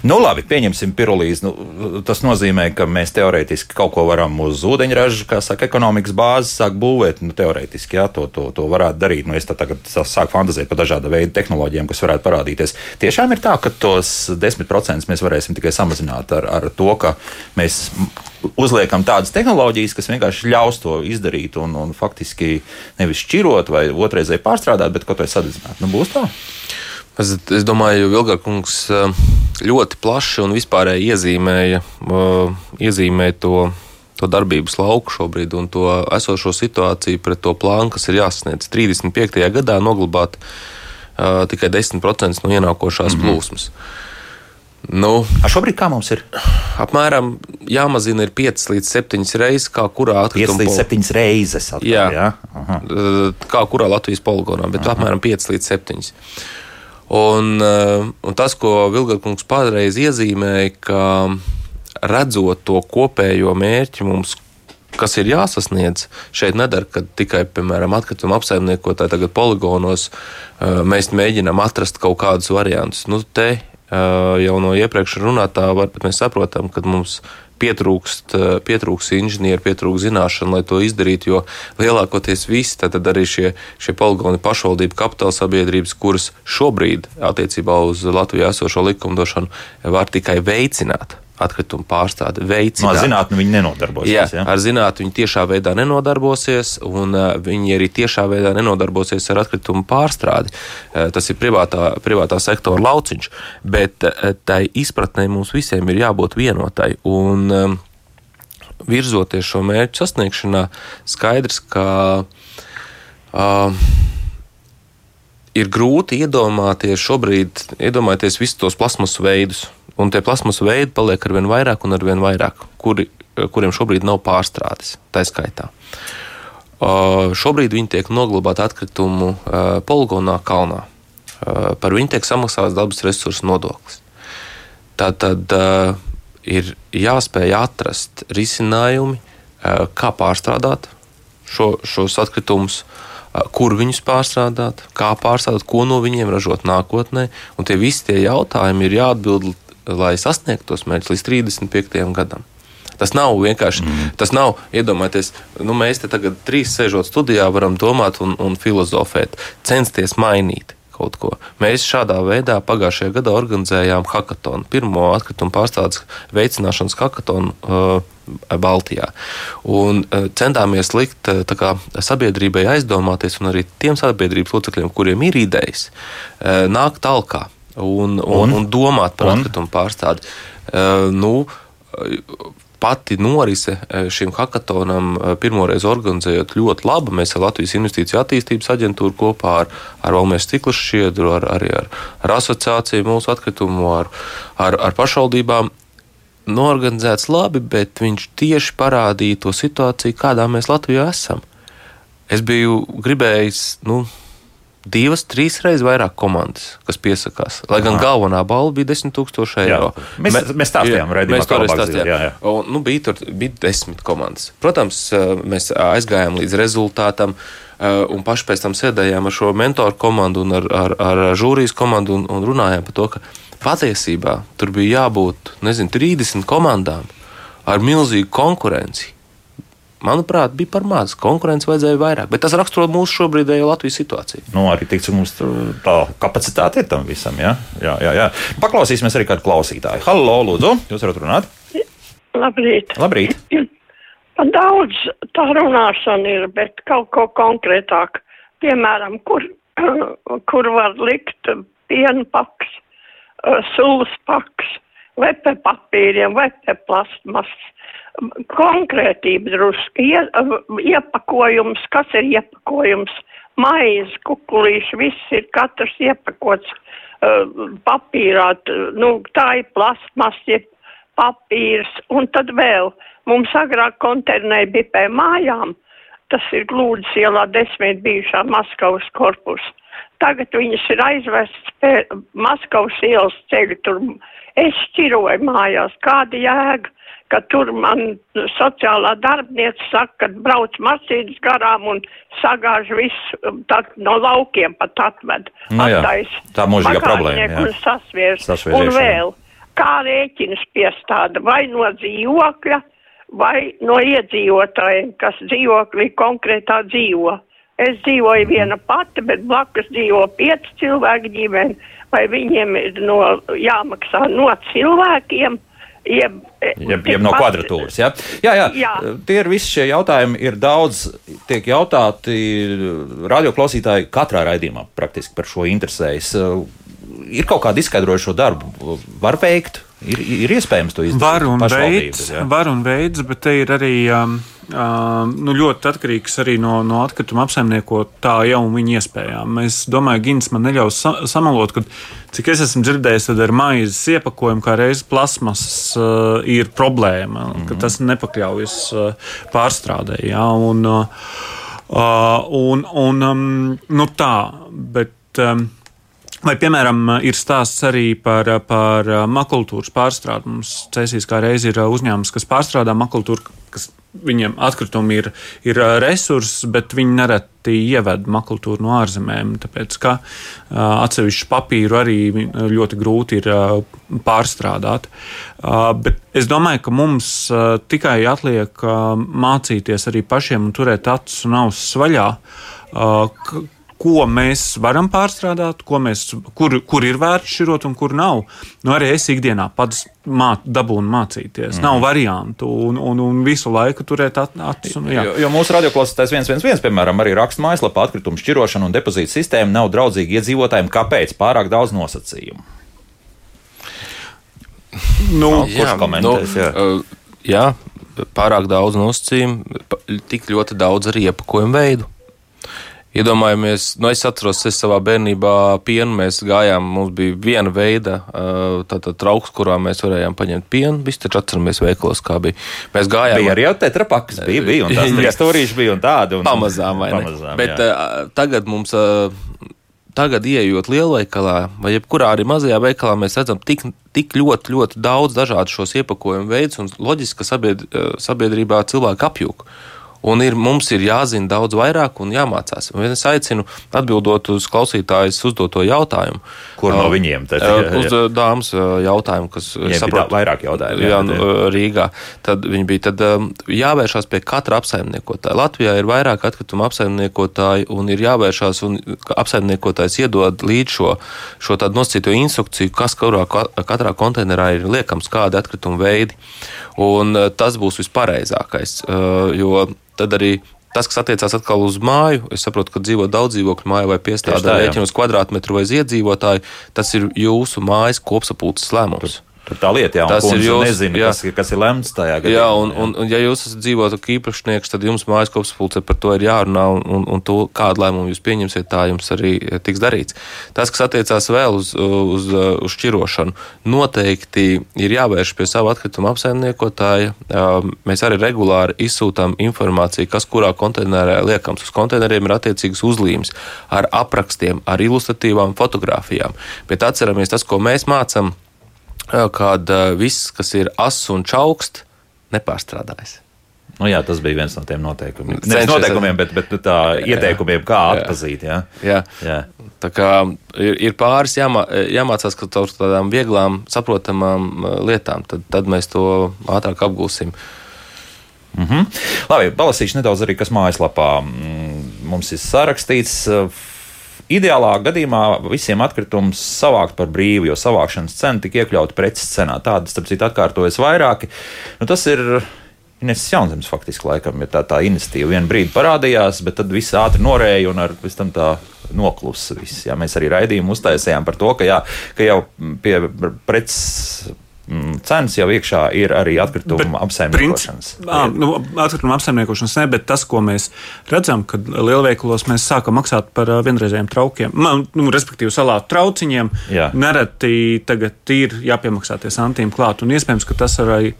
Nu, labi, pieņemsim pirulīzi. Nu, tas nozīmē, ka mēs teorētiski kaut ko varam uz ūdeņraža, kā saka, ekonomikas bāzes sākt būvēt. Nu, teorētiski, jā, to, to, to varētu darīt. Nu, es tagad sāku fantāzēt par dažāda veida tehnoloģijām, kas varētu parādīties. Tiešām ir tā, ka tos 10% mēs varēsim tikai samazināt ar, ar to, ka mēs uzliekam tādas tehnoloģijas, kas vienkārši ļaus to izdarīt un, un faktiski nevis šķirot vai otrreizēji pārstrādāt, bet kaut vai sadedzināt. Nu, būs tā? Es, es domāju, ka Vilgarkungs eh, ļoti plaši un vispārēji iezīmēja, eh, iezīmēja to, to darbības lauku šobrīd un to esošo situāciju pret to plānu, kas ir jāsasniedz 35. gadā, noglabāt uh, tikai 10% no ienākošās mm -hmm. plūsmas. Nu, Ar šobrīd kā mums ir? apmēram jāmazina ir 5 līdz 7 reizes, kā kurā 5 atkrituma līdz pol- 7 reizes. Atkal, Jā. jā? Aha. Kā kurā Latvijas poligonā, bet Aha. apmēram 5 līdz 7. Un, eh, un tas, ko Vilgakungs pārreiz iezīmēja, ka redzot to kopējo mērķi mums, kas ir jāsasniedz, šeit nedara, ka tikai, piemēram, atkrituma apsaimniekotāji tagad poligonos eh, mēs mēģinām atrast kaut kādus variantus. Nu, te eh, jau no iepriekš runātā varbūt mēs saprotam, ka mums pietrūkst, eh, pietrūkst inženieru, pietrūkst zināšanu, lai to izdarītu, jo lielākoties visi, tad arī šie, šie poligoni pašvaldību kapitāla sabiedrības, kuras šobrīd attiecībā uz Latvijā esošo likumdošanu var tikai veicināt atkritumu pārstādi, No veicināt. zinātnē viņi nenodarbosies. Jā, jā? ar zinātnē viņi tiešā veidā nenodarbosies, un uh, viņi arī tiešā veidā nenodarbosies ar atkritumu pārstrādi. Uh, tas ir privātā, privātā sektora lauciņš, bet uh, tai izpratnē mums visiem ir jābūt vienotai. Un, um, virzoties šo mērķu sasniegšanā, skaidrs, ka uh, ir grūti iedomāties šobrīd, iedomāties visus tos plasmasu veidus. Un tie plasmasu veidi paliek ar vien vairāk un ar vien vairāk, kuri, kuriem šobrīd nav pārstrādes, tā skaitā. Uh, šobrīd viņi tiek noglabāti atkritumu uh, poligonā kalnā. Uh, par viņu tiek samaksāts dabas resursu nodoklis. Tātad uh, ir jāspēj atrast risinājumi, kā pārstrādāt šo, šos atkritumus, kur viņus pārstrādāt, kā pārstrādāt, ko no viņiem ražot nākotnē. Un tie visi tie jautājumi ir jāatbild, lai sasniegtu tos mērķus līdz 35. gadam. Tas nav vienkārši. Mm. Tas nav iedomājieties, nu, mēs te tagad trīs sēžot studijā, varam domāt un, un filozofēt, censties mainīt. Mēs šādā veidā pagājušajā gadā organizējām hackathonu, pirmo atkritumu pārstādes veicināšanas hackathonu uh, Baltijā. Un uh, centāmies likt uh, kā, sabiedrībai aizdomāties, un arī tiem sabiedrības locekļiem, kuriem ir idejas, uh, nākt talkā un, un, Un? un, domāt par Un? atkritumu pārstādi. Uh, nu, Pati norise eh, šim hackathonam eh, pirmoreiz organizējot ļoti labi. Mēs ar Latvijas Investīciju attīstības aģentūru kopā ar, ar Valmērs Stiklas šķiedru, ar, arī ar, ar asociāciju mūsu atkritumu, ar, ar, ar pašvaldībām norganizēts labi, bet viņš tieši parādīja to situāciju, kādā mēs Latvijā esam. Es biju gribējis, nu, divas, trīs reizes vairāk komandas, kas piesakās. Lai gan Aha. galvenā balva bija 10,000 eiro. Mēs- mēs stāstījām mēs kā stāstījām. dzīvot, jā, jā. Un, nu, bija tur bija desmit komandas. Protams, eh, mēs aizgājām līdz rezultātam. eh, Un paši pēc tam sēdējām ar šo mentoru komandu un ar, ar, ar žūrijas komandu un, un runājām par to, ka patiesībā tur bija jābūt nezinu, 30 komandām ar milzīgu konkurenci. Manuprāt, bija par maz. Konkurence vajadzēja vairāk. Bet tas raksturo mūsu šobrīdējo Latvijas situāciju. Nu, arī tik, cik mums tur tā kapacitāte ir tam visam. Ja? Jā, jā, jā. Paklausīsimies arī kādu klausītāju. Hallo, lūdzu, jūs varat runāt? Labrīt. Labrīt! Pa daudz tā runāšana ir, bet kaut ko konkrētāk. Piemēram, kur, kur var likt piena paks, sulas paks, vai pie papīriem, vai pie plasmas. Konkrētība drusku, ie, iepakojums, kas ir iepakojums, maize, kukulīši, viss ir katrs iepakots uh, papīrā, nu, tā ir plasmas, ir papīrs, un tad vēl mums agrāk konteineri bija pie mājām, tas ir Glūdas ielā desmit bijušā Maskavas korpus. Tagad viņas ir aizvestas pie Maskavas ielas ceļu, tur es šķiroju mājās, kāda jēga, ka tur man sociālā darbniece saka, ka brauc mašīnas garām un sagāž visu tā, no laukiem pat atved. Nu jā, tā mūžīgā problēma, jā. Un sasviers. Sasviež Un vēl, kā rēķinus piestāda vai no dzīvokļa, vai no iedzīvotājiem, kas dzīvoklī konkrētā dzīvo. Es dzīvoju viena pati, bet blakus dzīvo pieci cilvēki ģimeni, vai viņiem ir no, jāmaksā no cilvēkiem, jeb, Jeb, jeb no kvadratūras. Ja? Jā, jā, Jā. tie ir visi šie jautājumi. Ir daudz, tiek jautāti radioklausītāji katrā raidījumā praktiski par šo interesējas. Ir kaut kāda izskaidrojoša darba, var veikt, ir, ir iespējams to izdarīt. Var un veids, jā. var un veids, bet te ir arī um, nu, ļoti atkarīgs arī no, no atkrituma apsaimniekotāja un viņa iespējām. Es domāju, Gins man neļaus sa samalot, ka cik es esmu dzirdējis, tad ar maizes iepakojumu kā reizes plasmas uh, ir problēma, mm -hmm. ka tas nepakļaujas uh, pārstrādē. Ja, un, uh, un, un, um, nu tā, bet. Um, Vai, piemēram, ir stāsts arī par, par makultūras pārstrādi. Mums Cēsīs kā reiz ir uzņēmums, kas pārstrādā makultūru, kas viņiem atkritumi ir, ir resurss, bet viņi nereti ieved makultūru no ārzemēm, tāpēc ka atsevišķu papīru arī ļoti grūti ir pārstrādāt. Bet es domāju, ka mums tikai atliek mācīties arī pašiem un turēt acis un ausis vaļā ko mēs varam pārstrādāt, mēs, kur, kur ir vērts šķirot un kur nav. Nu, arī es ikdienā pats mā, dabūnu mācīties. Mm. Nav variantu un, un, un visu laiku turēt acis. Un, jā. jo, jo mūsu radioklausītājs 111, piemēram, arī raksta mājaslapā atkritumu šķirošana un depozīta sistēma nav draudzīga iedzīvotājiem. Kāpēc? Pārāk daudz nosacījumu. Nu, no, kurš komentēs? Nu, jā. Uh, jā, pārāk daudz nosacījumu, tik ļoti daudz arī iepakojumu veidu. Iedomājamies, nu es atceros, es savā bērnībā pienu mēs gājām, mums bija viena veida tātad trauks, kurā mēs varējām paņemt pienu. Visi taču atceramies veikalos, kā bija. Mēs gājām. Bija arī jau tetrapakas, bija, bija, un tās trīs stūrīši bija un tādi. Un, pamazām, vai ne? Pamazām, Bet jā. tagad mums. Tagad, ieejot lielveikalā vai jebkurā arī mazajā veikalā, mēs redzam tik, tik ļoti, ļoti daudz dažādu šos iepakojumu veidus, un loģiski, ka sabiedrībā cilvēki apjūg. Un ir, mums ir jāzina daudz vairāk un jāmācās. Un es aicinu, atbildot uz klausītājas uzdoto jautājumu. Kur no viņiem? Tad, jā, jā. Uz dāmas jautājumu, kas saprot, vairāk jautājumu. Jā, jā, nu, jā, Rīgā. Tad viņi bija tad, jāvēršās pie katra apsaimniekotāja. Latvijā ir vairāk atkritumu apsaimniekotāju un ir jāvēršās, un apsaimniekotājs iedod līdz šo, šo tādu nosacīto instrukciju, kas kurā, katrā konteinerā ir liekams, kādi atkritumu veidi. Un tas būs vispareizākais. Jo tad arī tas, kas attiecās atkal uz māju, es saprotu, ka dzīvo daudz dzīvokļu mājā vai piestādā rēķina uz kvadrātmetru vai iedzīvotāju, tas ir jūsu mājas kopsapulces lēmums. Tur tā lieta, jā, tas ir jūs, nezinu, jā. kas, kas ir lemts tajā gadījumā. Jā, un, un, un ja jūs esat dzīvokļu īpašnieks, tad jums mājas kopsapulce par to ir jārunā, un, un, un to, kādu lēmumu jūs pieņemsiet, tā jums arī tiks darīts. Tas, kas attiecās vēl uz, uz, uz šķirošanu, noteikti ir jāvērš pie sava atkrituma apsaimniekotāja. Mēs arī regulāri izsūtām informāciju, kas kurā konteinerē liekams. Uz konteineriem ir attiecīgas uzlīmes ar aprakstiem, ar ilustratīvām fotografijām. Bet atceramies tas, ko mēs mācām kad viss, kas ir ass un čaukst, nepārstrādājas. Nu, jā, tas bija viens no tiem noteikumiem. Nevis noteikumiem, bet, bet tā, ieteikumiem, kā jā, atpazīt. Jā. Jā. Jā. Tā kā ir, ir pāris jāmā, jāmācās caur tādām vieglām, saprotamām lietām, tad, tad mēs to ātrāk apgūsim. Mm -hmm. Labi, palasīšu nedaudz arī, kas mājaslapā mm, mums ir sarakstīts. Ideālā gadījumā visiem atkritumus savākt par brīvu, jo savākšanas cena tika iekļauta preces cenā. Tādas, starp citu, atkārtojas vairāki. Nu, tas ir Ines Jaunzemes faktiski laikam ir tā, tā iniciatīva. Vienu brīdi parādījās, bet tad viss ātri norēja un ar pēc tam tā noklusa viss. Jā, mēs arī raidījumu uztaisījām par to, ka, jā, ka jau pie preces cenas jau iekšā ir arī atkrituma apsaimniekošanas. Princip, nu, atkrituma apsaimniekošanas ne, bet tas, ko mēs redzam, kad lielveikalos mēs sākam maksāt par vienreizējiem traukiem, man, nu, respektīvi salātu trauciņiem, Jā. nereti tagad ir jāpiemaksā tie santīm klāt, un iespējams, ka tas arī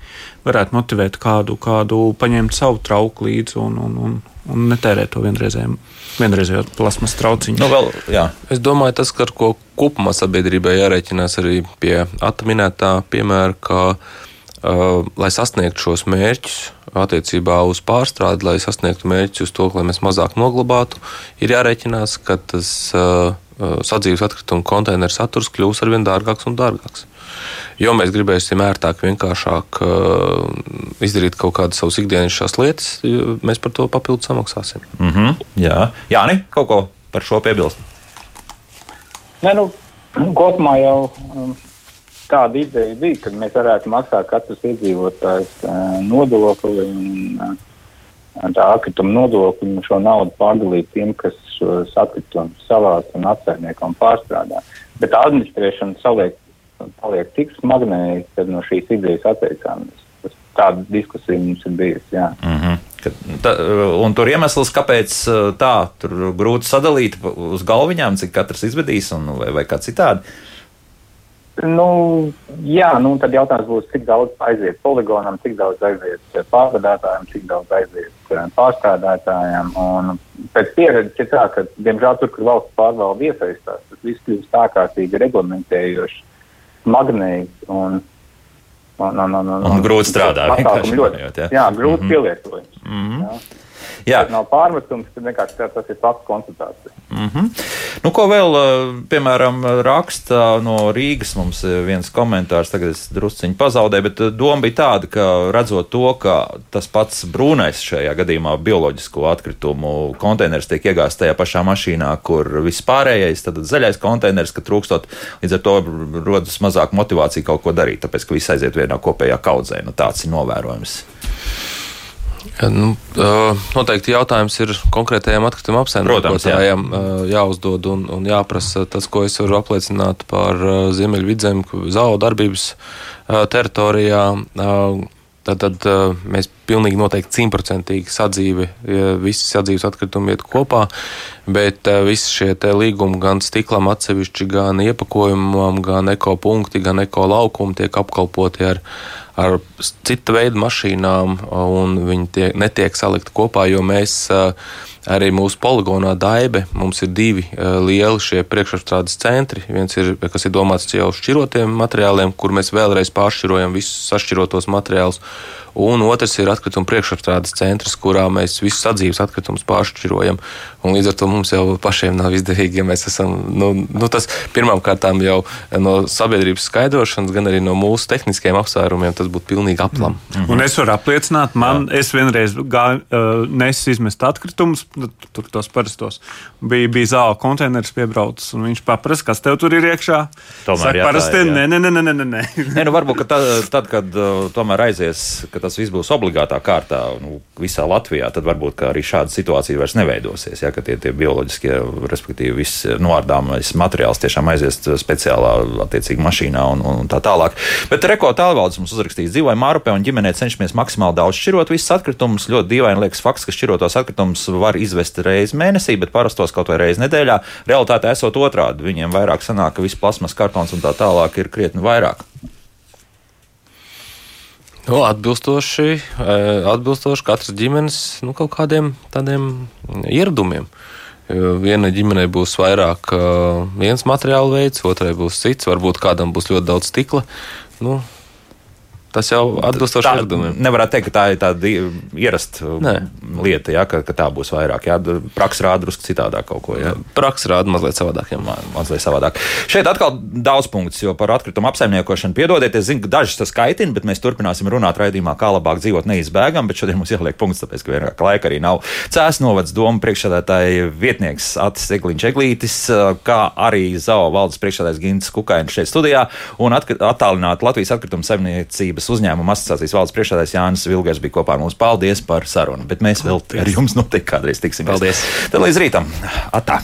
varētu motivēt kādu, kādu paņemt savu trauku līdzi un, un, un, un netērēt to vienreizējumu vienreizējo plasmas trauciņu. Nu, vēl, jā. es domāju, tas, ar ko kopumā sabiedrībai jārēķinās arī pie atminētā piemēra, ka, uh, lai sasniegtu šos mērķus attiecībā uz pārstrādi, lai sasniegtu mērķus uz to, lai mēs mazāk noglabātu, ir jārēķinās, ka tas uh, uh sadzīves atkritumu konteineru saturs kļūs arvien dārgāks un dārgāks jo mēs gribēsim ērtāk, vienkāršāk uh, izdarīt kaut kādas savas ikdienas lietas, mēs par to papildus samaksāsim. Mm -hmm, jā, Jāni, kaut ko par šo piebilst? Nē, nu, kopumā jau um, tāda ideja bija, ka mēs varētu maksāt katrs iedzīvotājs uh, nodokli un uh, tā atkrituma nodokli un šo naudu pārdalīt tiem, kas šos atkritumus savāc un atsaimnieko un pārstrādā. Bet administrēšana saliek paliek tik smagnēji, kad no šīs idejas atteicāmies. Tāda diskusija mums ir bijusi. Mm -hmm. Kad ta, un tur iemesls, kāpēc tā tur grūti sadalīt uz galviņām, cik katrs izvedīs, un, vai, vai kā citādi. Nu, jā, nu, tad jautājums būs, cik daudz aiziet poligonam, cik daudz aiziet pārvadātājiem, cik daudz aiziet pārstrādātājiem. Un pēc pieredzes ir tā, ka, diemžēl, tur, kur valsts pārvalde iesaistās, tas viss kļūst ārkārtīgi reglamentējoši, magnējs un, un, un, un, un, un grūti strādāt. Ļoti, jā. jā, grūti mm -hmm. pielietojams. Mm -hmm. Jā. Jā. Tas nav pārmetums, tas vienkārši tas ir fakts konstatācija. Mm -hmm. nu, ko vēl, eh, piemēram, raksta no Rīgas mums eh, viens komentārs, tagad es drusciņi pazaudēju, bet eh, doma bija tāda, ka redzot to, ka tas pats brūnais šajā gadījumā bioloģisko atkritumu konteiners tiek iegāsts tajā pašā mašīnā, kur viss pārējais, tad zaļais konteiners, ka trūkstot, līdz ar to rodas mazāk motivācija kaut ko darīt, tāpēc, ka viss aiziet vienā kopējā kaudzē. Nu, tāds ir novērojams. Nu, noteikti jautājums ir konkrētajiem atkrituma apsaimniekotājiem jā. jāuzdod un, un jāprasa tas, ko es varu apliecināt par Ziemeļvidzem, ZAO darbības teritorijā. Tad, tad mēs pilnīgi noteikti simtprocentīgi sadzīvi, visi sadzīves atkritumi iet kopā, bet visi šie līgumi gan stiklam atsevišķi, gan iepakojumam, gan ekopunkti, gan eko laukumi tiek apkalpoti ar ar cita veida mašīnām, un viņi tie, netiek salikti kopā, jo mēs arī mūsu poligonā Daibe mums ir divi lieli šie priekšapstrādes centri. Viens ir, kas ir domāts jau šķirotiem materiāliem, kur mēs vēlreiz pāršķirojam visus sašķirotos materiālus un otrs ir atkrituma priekšapstrādes centrs, kurā mēs visus sadzīves atkritumus pāršķirojam. Un līdz ar to mums jau pašiem nav izdevīgi, ja mēs esam, nu, nu tas pirmām kārtām jau no sabiedrības skaidrošanas, gan arī no mūsu tehniskiem apsvērumiem, tas būtu pilnīgi aplam. Mm -hmm. Un es varu apliecināt, man, Jā. es vienreiz gāju, uh, nesu izmest atkritumus, tur tos parastos. Bija, bija zāle konteineris piebraucis, un viņš paprasa, kas tev tur ir iekšā. Tomēr, Saka, jā, parasti, nē, nē, nē, nē, nē, nē. nē nu, varbūt, tad, tad kad uh, tomēr aizies, ka tas viss būs obligātā kārtā nu, visā Latvijā, tad varbūt arī šāda situācija vairs neveidosies. Ja, tie, tie bioloģiskie, respektīvi, viss noārdāmais materiāls tiešām aizies speciālā attiecīgā mašīnā un, un tā tālāk. Bet Reko tālvaldes mums uzrakstīs, dzīvoja Mārupē un ģimenē cenšamies maksimāli daudz šķirot visus atkritumus. Ļoti dīvaini liekas fakts, ka šķirotos atkritumus var izvest reizi mēnesī, bet parastos kaut vai reizi nedēļā. Realtāte esot otrādi. Viņiem vairāk sanāk, ka viss plasmas kartons un tā tālāk ir krietni vairāk. Nu, atbilstoši, eh, atbilstoši katras ģimenes nu, kaut kādiem tādiem ieradumiem. Viena ģimenei būs vairāk eh, viens materiāla veids, otrai būs cits, varbūt kādam būs ļoti daudz stikla. Nu, Tas jau atbilstoši ieradumiem. Nevarētu teikt, ka tā ir tāda ierasta Nē. lieta, ja, ka, ka tā būs vairāk. Ja. Praksa rāda drusku citādāk kaut ko. Ja. Praksa rāda mazliet savādāk. Ma, mazliet savādāk. Šeit atkal daudz punktus, jo par atkritumu apsaimniekošanu piedodiet. Es zinu, ka dažas tas kaitina, bet mēs turpināsim runāt raidījumā, kā labāk dzīvot neizbēgam. Bet šodien mums jāliek punkts, tāpēc, ka vienkārši laika arī nav. Cēs novads doma priekšsēdētāja vietnieks Atis Egliņš Eglītis, kā arī ZAO valdes priekšsēdētājs Gins Kukainis šeit studijā un attālināt Latvijas atkritumu saimniecību Savienības uzņēmuma asociācijas valdes priekšsēdētājs Jānis Vilgers bija kopā ar mums. Paldies par sarunu, bet mēs vēl ar jums noteikti kādreiz tiksimies. Paldies! Tad līdz rītam! Atā!